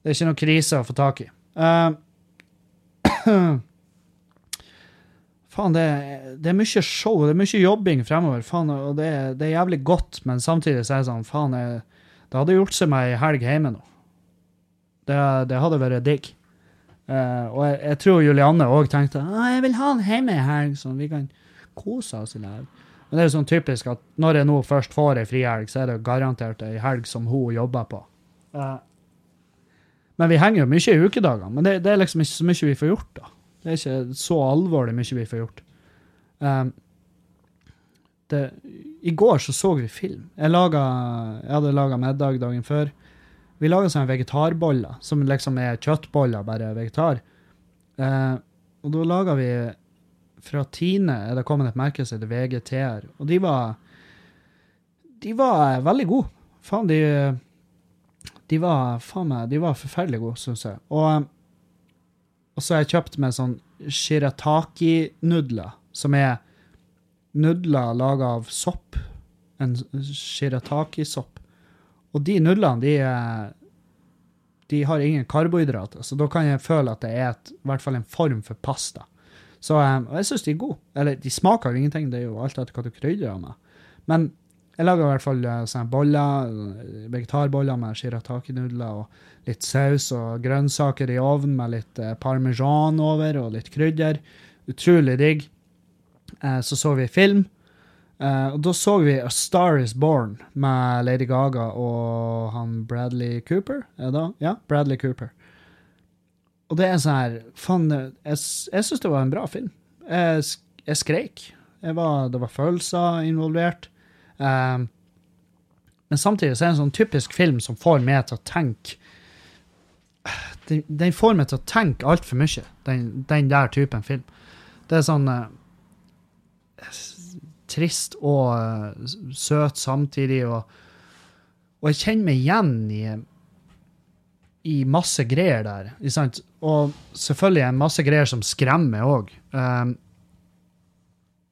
Det er ikke noe krise å få tak i. Uh, faen, det, det er mye show, det er mye jobbing fremover, faen, og det, det er jævlig godt, men samtidig så er det sånn, faen, jeg, det hadde gjort seg meg ei helg hjemme nå. Det, det hadde vært digg. Uh, og jeg, jeg tror Julianne òg tenkte at jeg vil ha han hjemme i helg, sånn vi kan kose oss i lag. Men det er jo sånn typisk at når jeg nå først får ei frihelg, så er det garantert ei helg som hun jobber på. Eh, men vi henger jo mye i ukedagene, men det, det er liksom ikke så mye vi får gjort, da. Det er ikke så alvorlig mye vi får gjort. Um, det, I går så så vi film. Jeg, laget, jeg hadde laga middag dagen før. Vi laga sånne vegetarboller, som liksom er kjøttboller, bare vegetar. Uh, og da laga vi Fra Tine er det kommet et merke som heter VGTR, og de var De var veldig gode. Faen, de De var faen meg, de var forferdelig gode, syns jeg. Og, og så har jeg kjøpt meg sånn shirataki-nudler, som er nudler laga av sopp. En shirataki-sopp. Og de nudlene, de, er- de har ingen karbohydrater, så da kan jeg føle at det er et, i hvert fall en form for pasta. Så um, og jeg syns de er gode. Eller de smaker jo ingenting, det er jo alt etter hva du krydrer med. Men jeg lager i hvert fall eh, sånne boller, eh, vegetarboller med shirataki-nudler og litt saus og grønnsaker i ovnen med litt eh, parmesan over og litt krydder. Utrolig digg. Så så vi film. Og da så vi A Star Is Born med Lady Gaga og han Bradley Cooper. Er det da? Ja, Bradley Cooper. Og det er sånn her Faen, jeg, jeg syns det var en bra film. Jeg, jeg skreik. Jeg var, det var følelser involvert. Um, men samtidig så er det en sånn typisk film som får meg til å tenke Den, den får meg til å tenke altfor mye, den, den der typen film. Det er sånn uh, trist og uh, søt samtidig, og, og jeg kjenner meg igjen i i masse greier der. Og selvfølgelig en masse greier som skremmer òg. Um,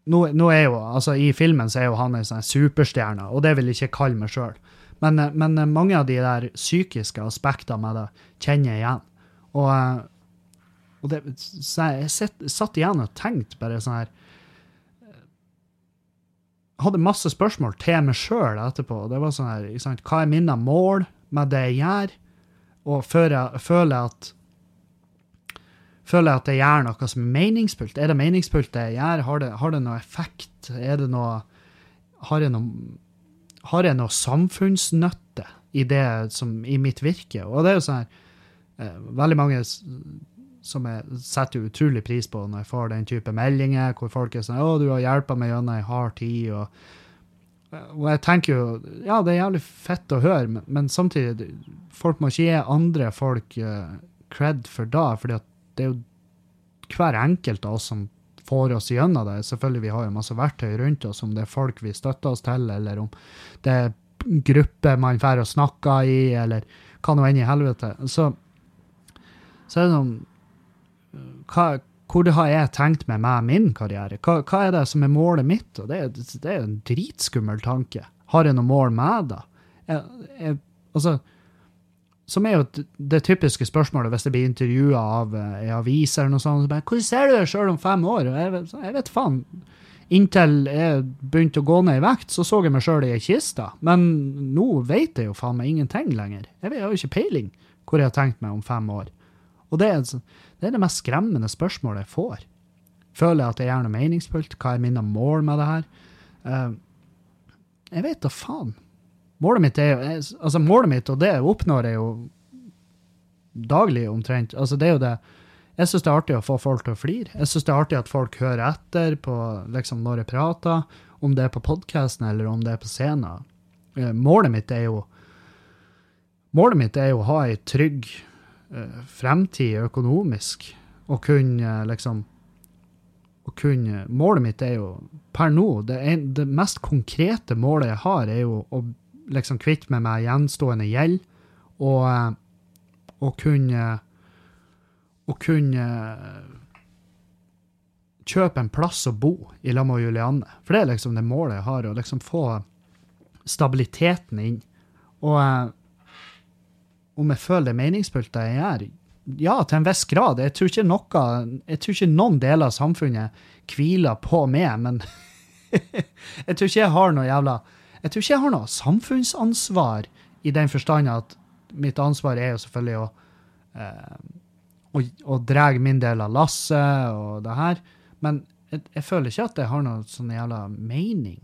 nå, nå er jo, altså I filmen så er jo han en sånn superstjerne, og det vil jeg ikke kalle meg sjøl. Men, eh, men eh, mange av de der psykiske aspektene med det kjenner jeg igjen. Og, eh, og det, så jeg satt igjen og tenkte bare sånn her Hadde masse spørsmål til meg sjøl etterpå. Det var sånn her, ikke sant, Hva er mine mål med det jeg gjør? Og før jeg føler at føler jeg at jeg gjør noe som er meningsfullt. Er det meningsfullt det jeg gjør? Har det, har det noe effekt? Er det noe Har jeg noe, har jeg noe samfunnsnytte i det som i mitt virke? Og det er jo sånn her eh, Veldig mange som jeg setter utrolig pris på når jeg får den type meldinger, hvor folk er sånn 'Å, du har hjulpet meg gjennom ei hard tid', og og jeg tenker jo Ja, det er jævlig fett å høre, men, men samtidig Folk må ikke gi andre folk uh, cred for det, fordi at det er jo hver enkelt av oss som får oss gjennom det. Selvfølgelig, vi har jo masse verktøy rundt oss, om det er folk vi støtter oss til, eller om det er grupper man drar og snakker i, eller hva nå enn i helvete. Så, så er det sånn hva, Hvor har jeg tenkt meg med min karriere? Hva, hva er det som er målet mitt? Og det, det er en dritskummel tanke. Har jeg noe mål med det? Jeg, jeg, altså, som er jo det, typiske spørsmålet hvis jeg blir intervjua av ei en avis eller noe sånt. Så bare, 'Hvordan ser du deg sjøl om fem år?' Jeg, vet- jeg vet faen. Inntil jeg begynte å gå ned i vekt, så så jeg meg sjøl i ei kiste. Men nå vet jeg jo faen meg ingenting lenger. Jeg har jo ikke peiling hvor jeg har tenkt meg om fem år. Og det er, det er det mest skremmende spørsmålet jeg får. Føler jeg at jeg gjør noe meningsfullt? Hva er mine mål med det her? Eh, jeg vet da faen. Målet mitt er jo altså målet mitt, og det oppnår jeg jo daglig omtrent. Altså, det er jo det Jeg syns det er artig å få folk til å flire. Jeg syns det er artig at folk hører etter på liksom når jeg prater, om det er på podkasten eller om det er på scenen. Eh, målet mitt er jo Målet mitt er jo å ha ei trygg uh, fremtid økonomisk, og kunne liksom å kunne, Målet mitt er jo per nå det, en, det, mest konkrete målet jeg har, er jo å liksom kvitte meg med gjenstående gjeld, og, og kunne Å kunne kjøpe en plass å bo i lag med Julianne. For det er liksom det målet jeg har, å liksom få stabiliteten inn. Og om jeg føler det meningsfullt jeg gjør? Ja, til en viss grad. Jeg tror noe, jeg tror ikke noen deler av samfunnet hviler på meg, men jeg tror ikke jeg har noe jævla Jeg tror ikke jeg har noe samfunnsansvar i den forstand at mitt ansvar er jo selvfølgelig å, eh, å, å dra min del av lasset og det her. Men jeg, jeg, føler ikke at jeg har noe sånn jævla mening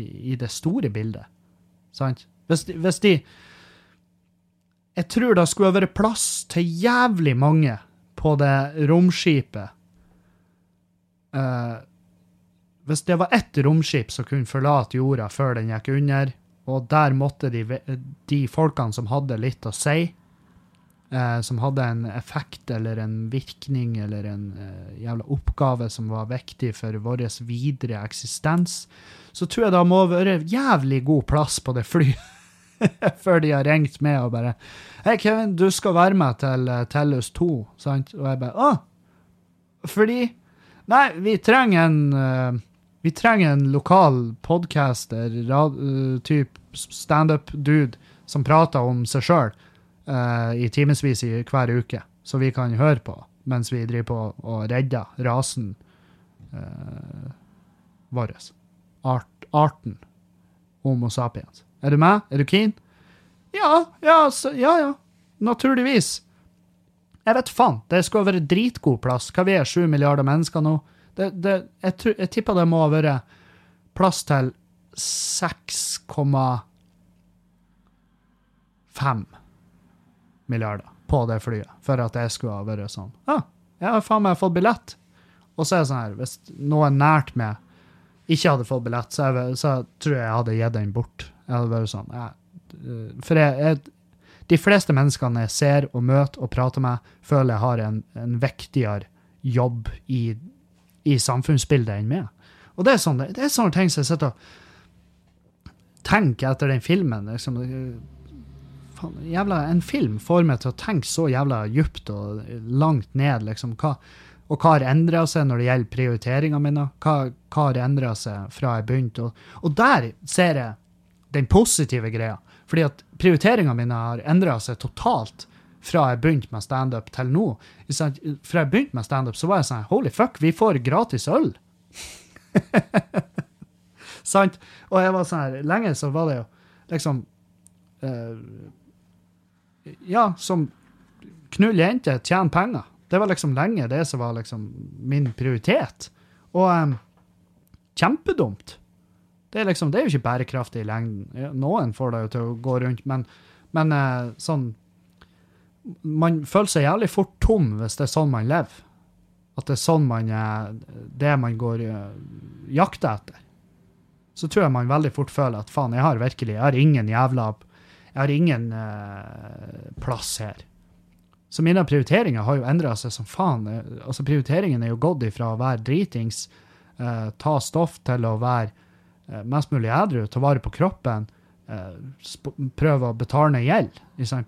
i, i det store bildet. Sant? Hvis, hvis de Jeg tror det skulle vært plass til jævlig mange på det romskipet. Uh, hvis det var ett romskip som kunne forlate jorda før den gikk under, og der måtte de, de folkene som hadde litt å si, eh, som hadde en effekt eller en virkning eller en eh, jævla oppgave som var viktig for vår videre eksistens, så tror jeg det må være jævlig god plass på det flyet. Før de har ringt med og bare 'Hei, Kevin, du skal være med til uh, Tellus 2', sant? Og jeg bare 'Å, fordi Nei, vi trenger en uh, vi trenger en lokal podcaster, uh, type standup-dude, som prater om seg sjøl uh, i timevis hver uke, så vi kan høre på mens vi driver på og redder rasen uh, vår. Art, arten Homo sapiens. Er du med? Er du keen? Ja, ja, så, ja, ja. Naturligvis. Jeg vet faen. Det skal være dritgod plass. Hva vi er, sju milliarder mennesker nå? Det, det, jeg, jeg tipper det må ha vært plass til 6,5 milliarder på det flyet for at jeg skulle ha vært sånn. Ja, jeg har faen meg fått billett. Og så er det sånn her, hvis noen nært meg ikke hadde fått billett, så, jeg, så tror jeg jeg hadde gitt den bort. Jeg hadde vært sånn, ja. For jeg, jeg, de fleste menneskene jeg ser og møter og prater med, føler jeg har en, en viktigere jobb i, i, samfunnsbildet enn meg. Og det er, sånne, det er sånne ting som jeg sitter og tenker etter den filmen. liksom, faen, jævla, En film får meg til å tenke så jævla djupt og langt ned. liksom, hva, Og hva har endra seg når det gjelder prioriteringene mine? Hva, hva har endra seg fra jeg begynte? Og, og, der ser jeg den positive greia. Fordi at prioriteringene mine har endra seg totalt fra jeg begynte med standup til nå. Fra jeg begynte med standup, så var jeg sånn Holy fuck, vi får gratis øl! Sant? Og jeg var sånn her Lenge så var det jo liksom uh, ja, som knull jente, tjene penger. Det var liksom lenge det som var liksom min prioritet. Og um, kjempedumt. Det er liksom, det er jo ikke bærekraftig i lengden. Noen får det jo til å gå rundt, men, men uh, sånn Man føler seg jævlig fort tom hvis det er sånn man lever. At det er sånn man er det man går uh, jakter etter. Så tror jeg man veldig fort føler at faen, jeg har virkelig jeg har ingen jævla jeg har ingen uh, plass her. Så mine prioriteringer har jo endra seg som faen. Altså Prioriteringen er jo gått ifra å være dritings, uh, ta stoff, til å være uh, mest mulig edru, ta vare på kroppen, prøve å betale ned gjeld.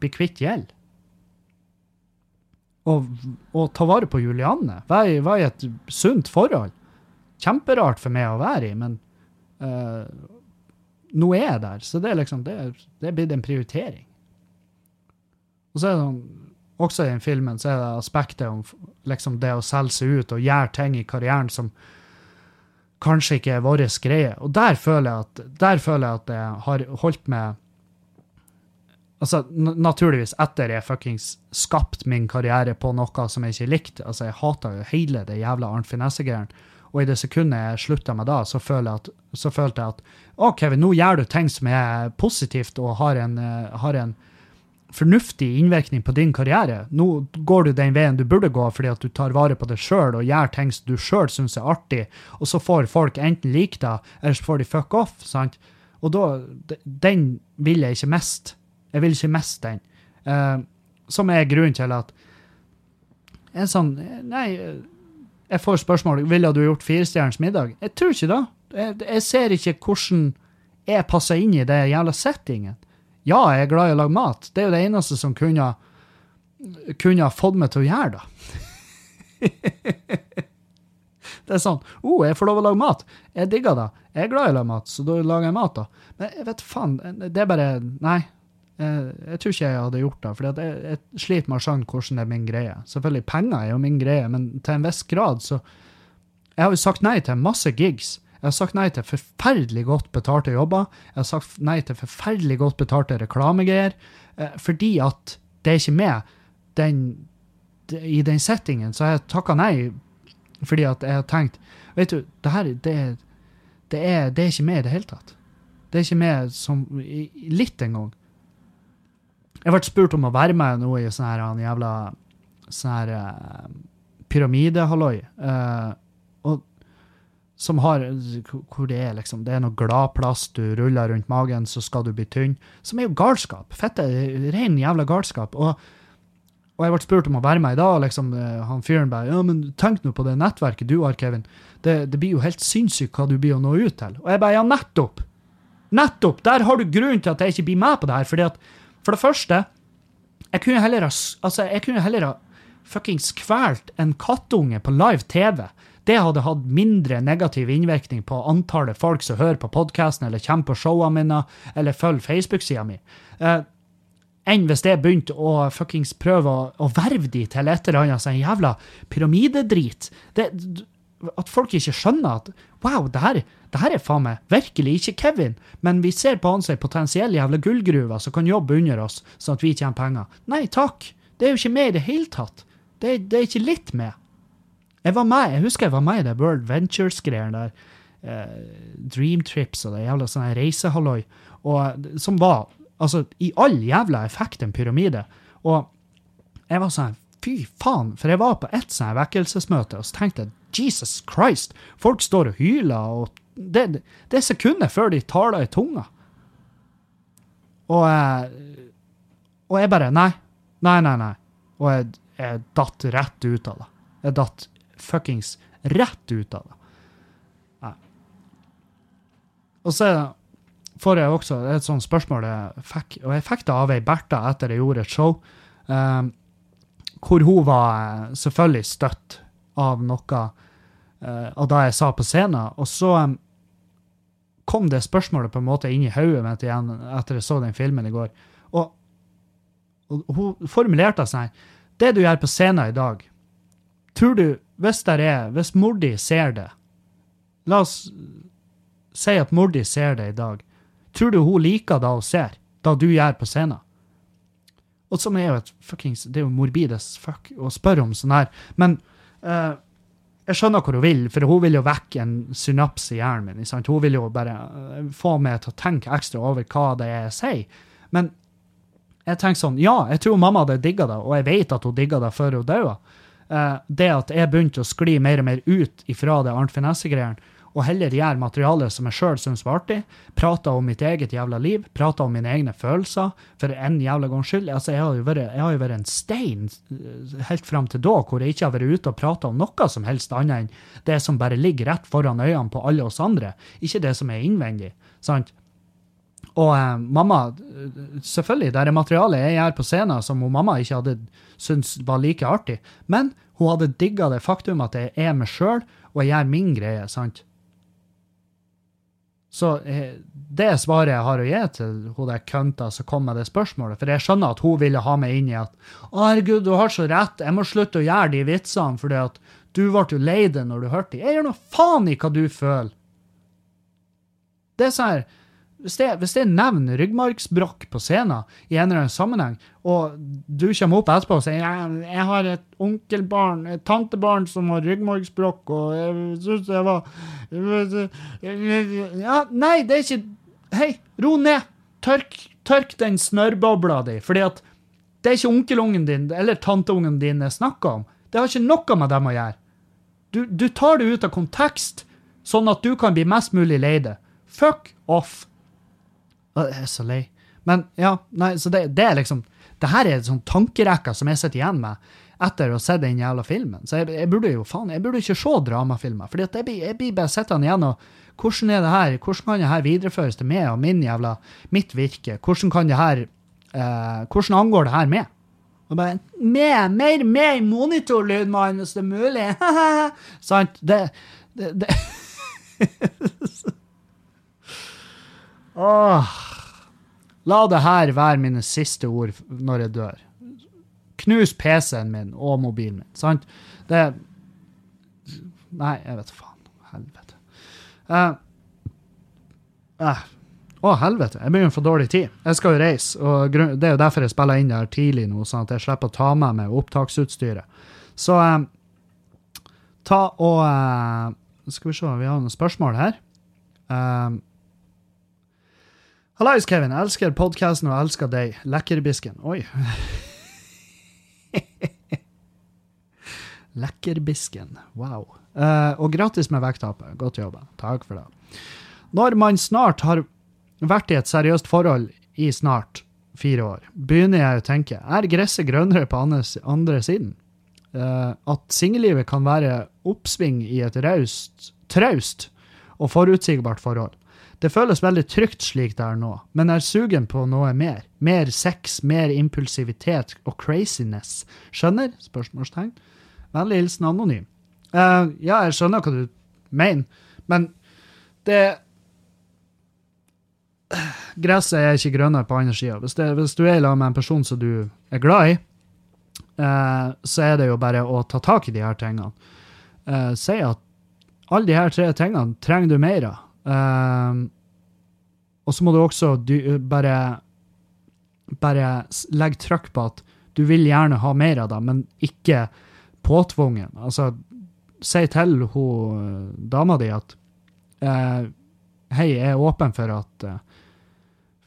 Bli kvitt gjeld. Og, å ta vare på Julianne. Være i et sunt forhold. Kjemperart for meg å være i, men nå er jeg der. Så det er liksom, det, det er blitt en prioritering. Og så er det sånn, også i den filmen så er det aspektet om liksom det å selge seg ut og gjøre ting i karrieren som kanskje ikke er vår greie. Og der føler jeg at, der føler jeg at jeg har holdt med Altså, naturligvis, etter jeg fuckings skapt min karriere på noe som jeg ikke likte. Altså, jeg hata jo hele det jævla Arnt Finesse-greiene. Og i det sekundet jeg slutta med da, så, at, så følte jeg at å, Kevin, nå gjør du ting som er positivt og har en, uh, har en fornuftig innvirkning på din karriere. Nå går du den veien du burde gå fordi at du tar vare på deg sjøl og gjør ting som du sjøl syns er artig, og så får folk enten like deg, eller så får de fuck off. sant? Og da Den vil jeg ikke miste. Jeg vil ikke miste den. Uh, som er grunnen til at en sånn Nei, jeg får spørsmål ville du gjort firestjerners middag. Jeg tror ikke det. Jeg, jeg ser ikke hvordan jeg passer inn i det jævla settingen. Ja, jeg er glad i å lage mat. Det er jo det eneste som kunne, kunne ha fått meg til å gjøre det. det er sånn Å, oh, jeg får lov å lage mat. Jeg digger det. Jeg er glad i å lage mat, så da lager jeg mat, da. Men jeg vet faen, det er bare Nei. Jeg, jeg tror ikke jeg hadde gjort det, for jeg, jeg, sliter med å skjønne hvordan det er min greie. Selvfølgelig, penger er jo min greie, men til en viss grad så Jeg har jo sagt nei til masse gigs jeg har sagt nei til forferdelig godt betalte jobber. Jeg har sagt nei til forferdelig godt betalte reklamegreier. Eh, fordi at det er ikke med den, i den settingen. Så jeg har takka nei fordi at jeg har tenkt Vet du, det her det, det, er, det er ikke med i det hele tatt. Det er ikke med som litt engang. Jeg ble spurt om å være med nå i sånn her jævla sånn her uh, pyramidehalloi. Uh, som har Hvor det er liksom Det er noe gladplast, du ruller rundt magen, så skal du bli tynn. Som er jo galskap. Fette, ren jævla galskap. Og, og jeg ble spurt om å være med i dag, liksom, eh, han fyren bare Ja, men tenk nå på det nettverket du har, Kevin. Det, det blir jo helt sinnssykt hva du blir å nå ut til. Og jeg bare Ja, nettopp! Nettopp! Der har du grunnen til at jeg ikke blir med på det her. fordi at, for det første, jeg kunne heller ha, altså, jeg kunne heller ha fuckings kvalt en kattunge på live TV det hadde hatt mindre negativ innvirkning på antallet folk som hører på podkasten, eller kommer på showene mine, eller følger Facebook-sida mi, eh, enn hvis jeg begynte å fuckings prøve å, å verve de til et eller annet sånn jævla pyramidedrit. Det, at folk ikke skjønner at wow, det her, det her er faen meg virkelig ikke Kevin, men vi ser på han som ei potensiell jævla gullgruve som kan jobbe under oss, sånn at vi tjener penger. Nei takk, det er jo ikke med i det hele tatt. Det, det er ikke litt med. Jeg var med, jeg husker jeg var med i det World Ventures-greiene der. Eh, Dream Trips og det jævla sånne reisehalloi. Som var altså i all jævla effekt en pyramide. Og jeg var sånn Fy faen. For jeg var på ett sånt vekkelsesmøte og så tenkte jeg Jesus Christ, folk står og hyler, og det, det er sekunder før de taler i tunga. Og, og jeg bare Nei. Nei, nei, nei. Og jeg, jeg datt rett ut av det. Jeg datt fuckings rett ut av det. Nei. Og så får jeg også et sånt spørsmål jeg fikk, og jeg fikk det av ei Bertha etter jeg gjorde et show, um, hvor hun var eh, selvfølgelig støtt av noe uh, av det jeg sa på scenen. Og så um, kom det spørsmålet på en måte inn i hodet mitt igjen etter jeg så den filmen i går. Og, og hun formulerte seg sånn Det du gjør på scenen i dag, tror du hvis der er, hvis mor di ser det La oss si at mor di ser det i dag. Tror du hun liker det hun ser, det du gjør på scenen? Og som er jo et fuckings Det er jo morbid as fuck å spørre om sånn her. Men uh, jeg skjønner hvor hun vil, for hun vil jo vekke en synaps i hjernen min. Sant? Hun vil jo bare uh, få meg til å tenke ekstra over hva det er jeg sier. Men jeg tenker sånn, ja, jeg tror mamma hadde digga det, og jeg vet at hun digga det før hun døde. Eh, det at jeg begynte å skli mer og mer ut ifra det Arnt Finesse-greiene, og heller gjøre materiale som jeg sjøl syns var artig, prata om mitt eget jævla liv, prata om mine egne følelser, for en jævla gangs skyld. Altså, jeg har vært, har jo vært en stein eh, helt fram til da, hvor jeg ikke har vært ute og prata om noe som helst annet enn det som bare ligger rett foran øynene på alle oss andre, ikke det som er innvendig. sant? Og eh, mamma Selvfølgelig, det er materialet jeg gjør på scenen som hun mamma ikke hadde syntes var like artig, men hun hadde digga det faktum at jeg er meg sjøl, og jeg gjør min greie, sant? Så eh, det svaret jeg har å gi til hun der kønta som kom med det spørsmålet, for jeg skjønner at hun ville ha meg inn i at å, herregud, du har så rett, jeg må slutte å gjøre de vitsene fordi at du ble jo lei deg når du hørte dem. Jeg gjør nå faen i hva du føler. Det er sånn her hvis jeg, hvis jeg nevner ryggmargsbrokk på scenen i en eller annen sammenheng, og du kommer opp etterpå og sier jeg, jeg har et onkelbarn, et tantebarn som har ryggmargsbrokk, og jeg syns det var ja, Nei, det er ikke Hei, ro ned! Tørk, tørk den snørrbobla di, fordi at Det er ikke onkelungen din eller tanteungen din jeg snakker om. Det har ikke noe med dem å gjøre. Du, du tar det ut av kontekst, sånn at du kan bli mest mulig lei det. Fuck off. Jeg er så lei. Men ja, nei, så det, det er liksom Det her er sånn tankerekke som jeg sitter igjen med etter å ha sett den jævla filmen. Så jeg, jeg burde jo faen, jeg burde ikke se dramafilmer. fordi jeg jeg blir bare sittende igjen og Hvordan er det her? Hvordan kan det her videreføres til meg og min jævla mitt virke? Hvordan kan det her eh, Hvordan angår det her meg? Og bare Med, mer, mer monitorlyd, mann, hvis det er mulig. Sant? Det, det, det. Åh. La det her være mine siste ord når jeg dør. Knus PC-en min og mobilen min, sant? Det Nei, jeg vet faen. Helvete. Uh, uh. Å, helvete. Jeg begynner å få dårlig tid. Jeg skal jo reise, og det er jo derfor jeg spiller inn det her tidlig nå, sånn at jeg slipper å ta med meg opptaksutstyret. Så eh, ta og eh, Skal vi se, vi har noen spørsmål her. Um, Hallais, Kevin. Elsker podkasten og elsker deg. Lekkerbisken. Oi. Lekkerbisken. Wow. Uh, og gratis med vekttapet. Godt jobba. Takk for det. Når man snart har vært i et seriøst forhold i snart fire år, begynner jeg å tenke er gresset grønnere på andre siden? Uh, at singellivet kan være oppsving i et raust, traust og forutsigbart forhold. Det føles veldig trygt slik det er nå, men er sugen på noe mer. Mer sex, mer impulsivitet og craziness. Skjønner? Spørsmålstegn. Vennlig hilsen anonym. Uh, ja, jeg skjønner hva du mener, men det Gresset er ikke grønnere på andre sida. Hvis, hvis du er i lag med en person som du er glad i, uh, så er det jo bare å ta tak i de her tingene. Uh, si at alle de her tre tingene trenger du mer av. Eh, og så må du også du, bare, bare legge trykk på at du vil gjerne ha mer av det, men ikke påtvungen. Altså, si til hun, dama di at eh, hei, jeg er åpen for at eh,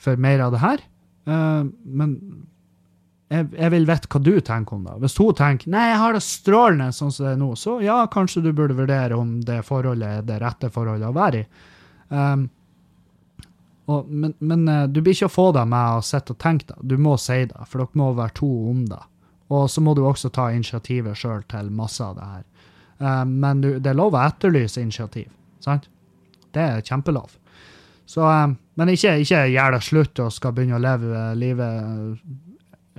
for mer av det her, eh, men jeg, jeg vil vite hva du tenker om det. Hvis hun tenker nei, jeg har det strålende sånn som det er nå, så ja, kanskje du burde vurdere om det forholdet er det rette forholdet å være i. Um, og, men men eh, du blir ikke å få det med å sitte og tenke det. Du må si det, for dere må være to om det. Og så må du også ta initiativet sjøl til masse av det her. Um, men du, det er lov å etterlyse initiativ, sant? Det er kjempelov. Så, um, men ikke, ikke gjør det slutt og skal begynne å leve eh, livet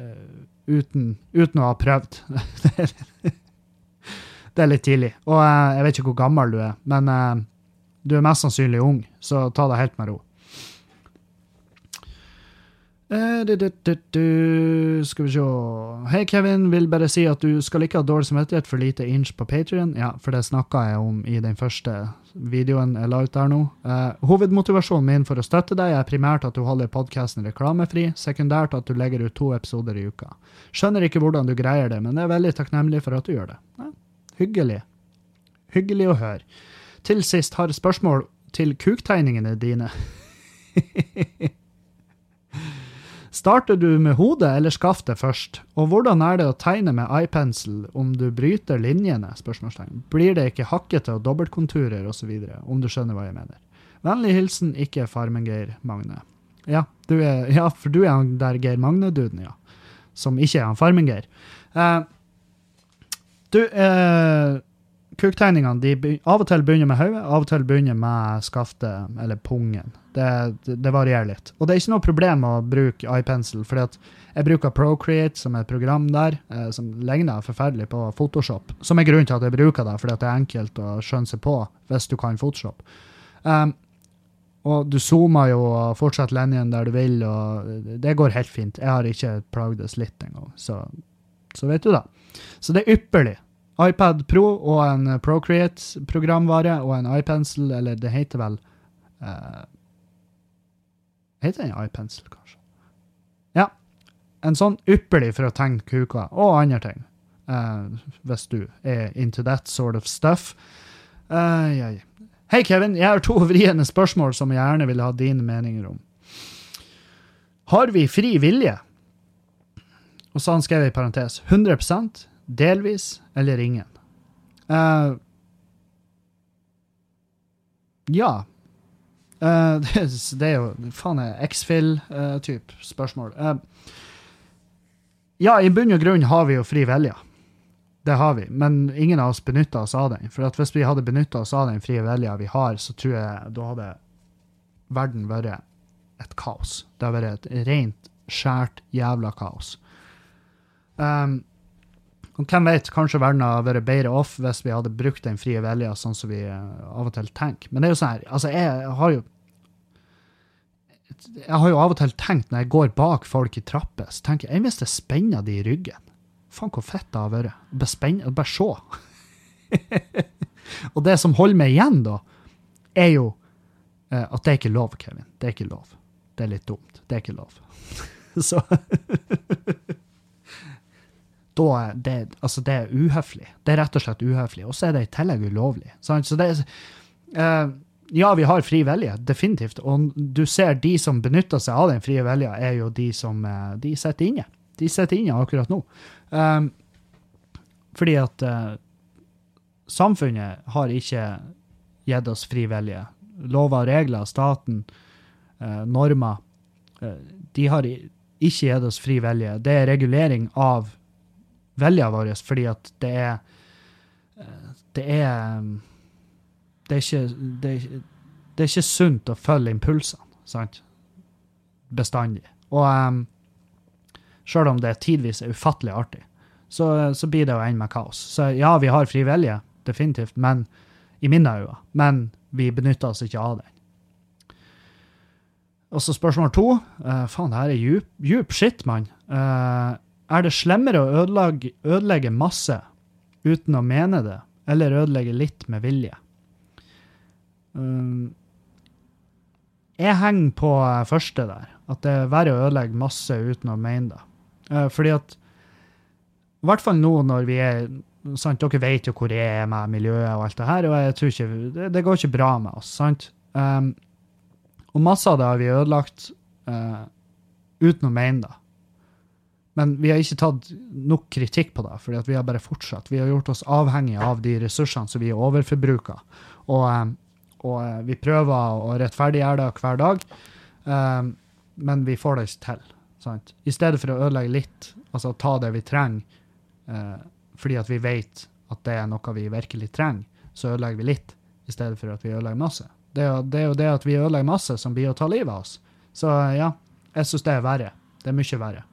uh, uten, uten å ha prøvd. det, er, litt tidlig. Og uh, jeg vet ikke hvor gammel du er, men eh, du er mest sannsynlig ung, så ta det helt med ro. Eh. Skal vi se Hei, Kevin. Vil bare si at du skal ikke ha dårlig samvittighet for lite inch på Patrion. Ja, for det snakka jeg om i den første videoen jeg la ut der nå. Uh, hovedmotivasjonen min for å støtte deg er primært at du holder podkasten reklamefri, sekundært at du legger ut to episoder i uka. Skjønner ikke hvordan du greier det, men jeg er veldig takknemlig for at du gjør det. Ja, hyggelig. Hyggelig å høre. Til sist har spørsmål til kuktegningene dine. Starter du med hodet eller skaftet først? Og hvordan er det å tegne med iPencil om du bryter linjene? Spørsmålstegn. Blir det ikke hakkete og dobbeltkonturer osv., om du skjønner hva jeg mener? Vennlig hilsen ikke Farmen-Geir Magne. Ja, er, ja, for du er han der Geir Magne-duden, ja. Som ikke er han Farmen-Geir. Uh, du, eh, kuktegningene de av og til begynner med hodet, av og til begynner med skaftet, eller pungen. Det, det, varierer litt. Og det er ikke noe problem å bruke iPencil, for jeg bruker Procreate, som er et program der, eh, som ligner forferdelig på Photoshop. Som er grunnen til at jeg bruker det, fordi det er enkelt å skjønne seg på hvis du kan Photoshop. Um, og du zoomer jo og fortsetter linjen der du vil, og det går helt fint. Jeg har ikke plagdes litt engang, så, så vet du det. Så det er ypperlig. iPad Pro og en Procreate-programvare og en iPencil, eller det heter vel uh, Heter den iPencil, kanskje? Ja. En sånn ypperlig for å tegne kuker, og andre ting. Uh, hvis du er into that sort of stuff. Uh, ja. Hei, Kevin. Jeg har to vriene spørsmål som jeg gjerne vil ha dine meninger om. Har vi fri vilje? Og så har han skrevet i parentes 100 delvis eller ingen. Uh, ja. Uh, det, det, er jo faen er X-Fill-type uh, spørsmål. Ja, i bunn og grunn har vi jo fri vilje. Det har vi, men ingen av oss benytta oss av den. For hvis vi hadde benytta oss av den frie vilja vi har, så tror jeg da hadde verden vært et kaos. Det hadde vært et rent, skjært jævla kaos. Um, og hvem vet, kanskje verden hadde vært bedre off hvis vi hadde brukt den frie vilja sånn som vi uh, av og til tenker. Men det er jo sånn her, altså jeg har jo jeg har jo av og til tenkt når jeg går bak folk i trapper, så tenker jeg hvis det spenner de i ryggen. Faen, hvor fett det har vært. Bare, bare se. og det som holder meg igjen, da, er jo uh, at det er ikke lov, Kevin. Det er ikke lov. Det er litt dumt. Det er ikke lov. så da det, altså det er uhøflig. Det er rett og slett uhøflig. Og så er det i tillegg ulovlig. Sant? Så det er uh, ja, vi har fri vilje, definitivt. Og du ser de som benytter seg av den frie vilja, er jo de som uh, de sitter inne. De sitter inne akkurat nå. Um, fordi at uh, samfunnet har ikke gitt oss fri vilje. Lover og regler, staten, normer, de har ikke gitt oss fri vilje. Det er regulering av vilja vår, fordi at det er Det er det er, ikke, det, er, det er ikke sunt å følge impulsene, sant? Bestandig. Og um, Sjøl om det tidvis er ufattelig artig, så, så blir det jo ende med kaos. Så ja, vi har fri vilje, definitivt, men i mine øyne. Men vi benytter oss ikke av den. Og så spørsmål to. Uh, faen, det her er djup, djup shit, mann. Uh, er det slemmere å ødelegge, ødelegge, masse uten å mene det, eller ødelegge litt med vilje? Um, jeg henger på første der. At det er verre å ødelegge masse uten å mene det. Uh, fordi at I hvert fall nå når vi er sant, Dere vet jo hvor jeg er med miljøet og alt det her, og jeg tror ikke, det, det går ikke bra med oss. sant? Um, og masse av det har vi ødelagt uh, uten å mene det. Men vi har ikke tatt nok kritikk på det, fordi vi har bare fortsatt. Vi har gjort oss avhengige av de ressursene som vi er overforbruker. Og, um, og vi prøver å rettferdiggjøre det hver dag, um, men vi får det ikke til. Sant? I stedet for å ødelegge litt, altså ta det vi trenger, eh, fordi at vi vet at det er noe vi virkelig trenger, så ødelegger vi litt i stedet for at vi ødelegger masse. Det er, det er jo det at vi ødelegger masse, som blir å ta livet av oss. Så ja, jeg syns det er verre. Det er mye verre.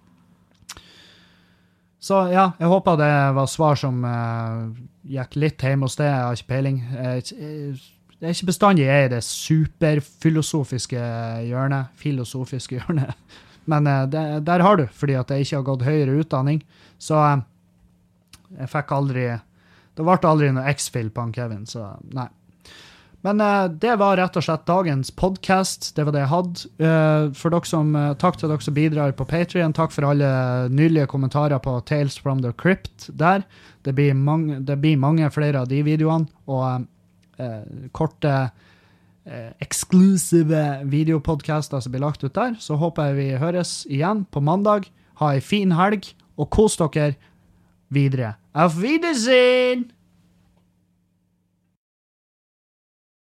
Så ja, jeg håper det var svar som uh, gikk litt hjemme hos deg. Jeg har ikke peiling. det er ikke bestandig jeg er i det superfilosofiske hjørnet. Filosofiske hjørnet. Men uh, det, der har du, fordi at jeg ikke har gått høyere utdanning. Så uh, jeg fikk aldri Det ble aldri noe X-Fill på han Kevin, så nei. Men uh, det var rett og slett dagens podkast. Det var det jeg hadde. for dere som, takk til dere som bidrar på Patrion. Takk for alle nylige kommentarer på Tales from the Crypt der. Det blir mange, det blir mange flere av de videoene. Og korte eksklusive videopodkaster som blir lagt ut der. Så håper jeg vi høres igjen på mandag. Ha ei fin helg, og kos dere videre. Auf Wiedersehen!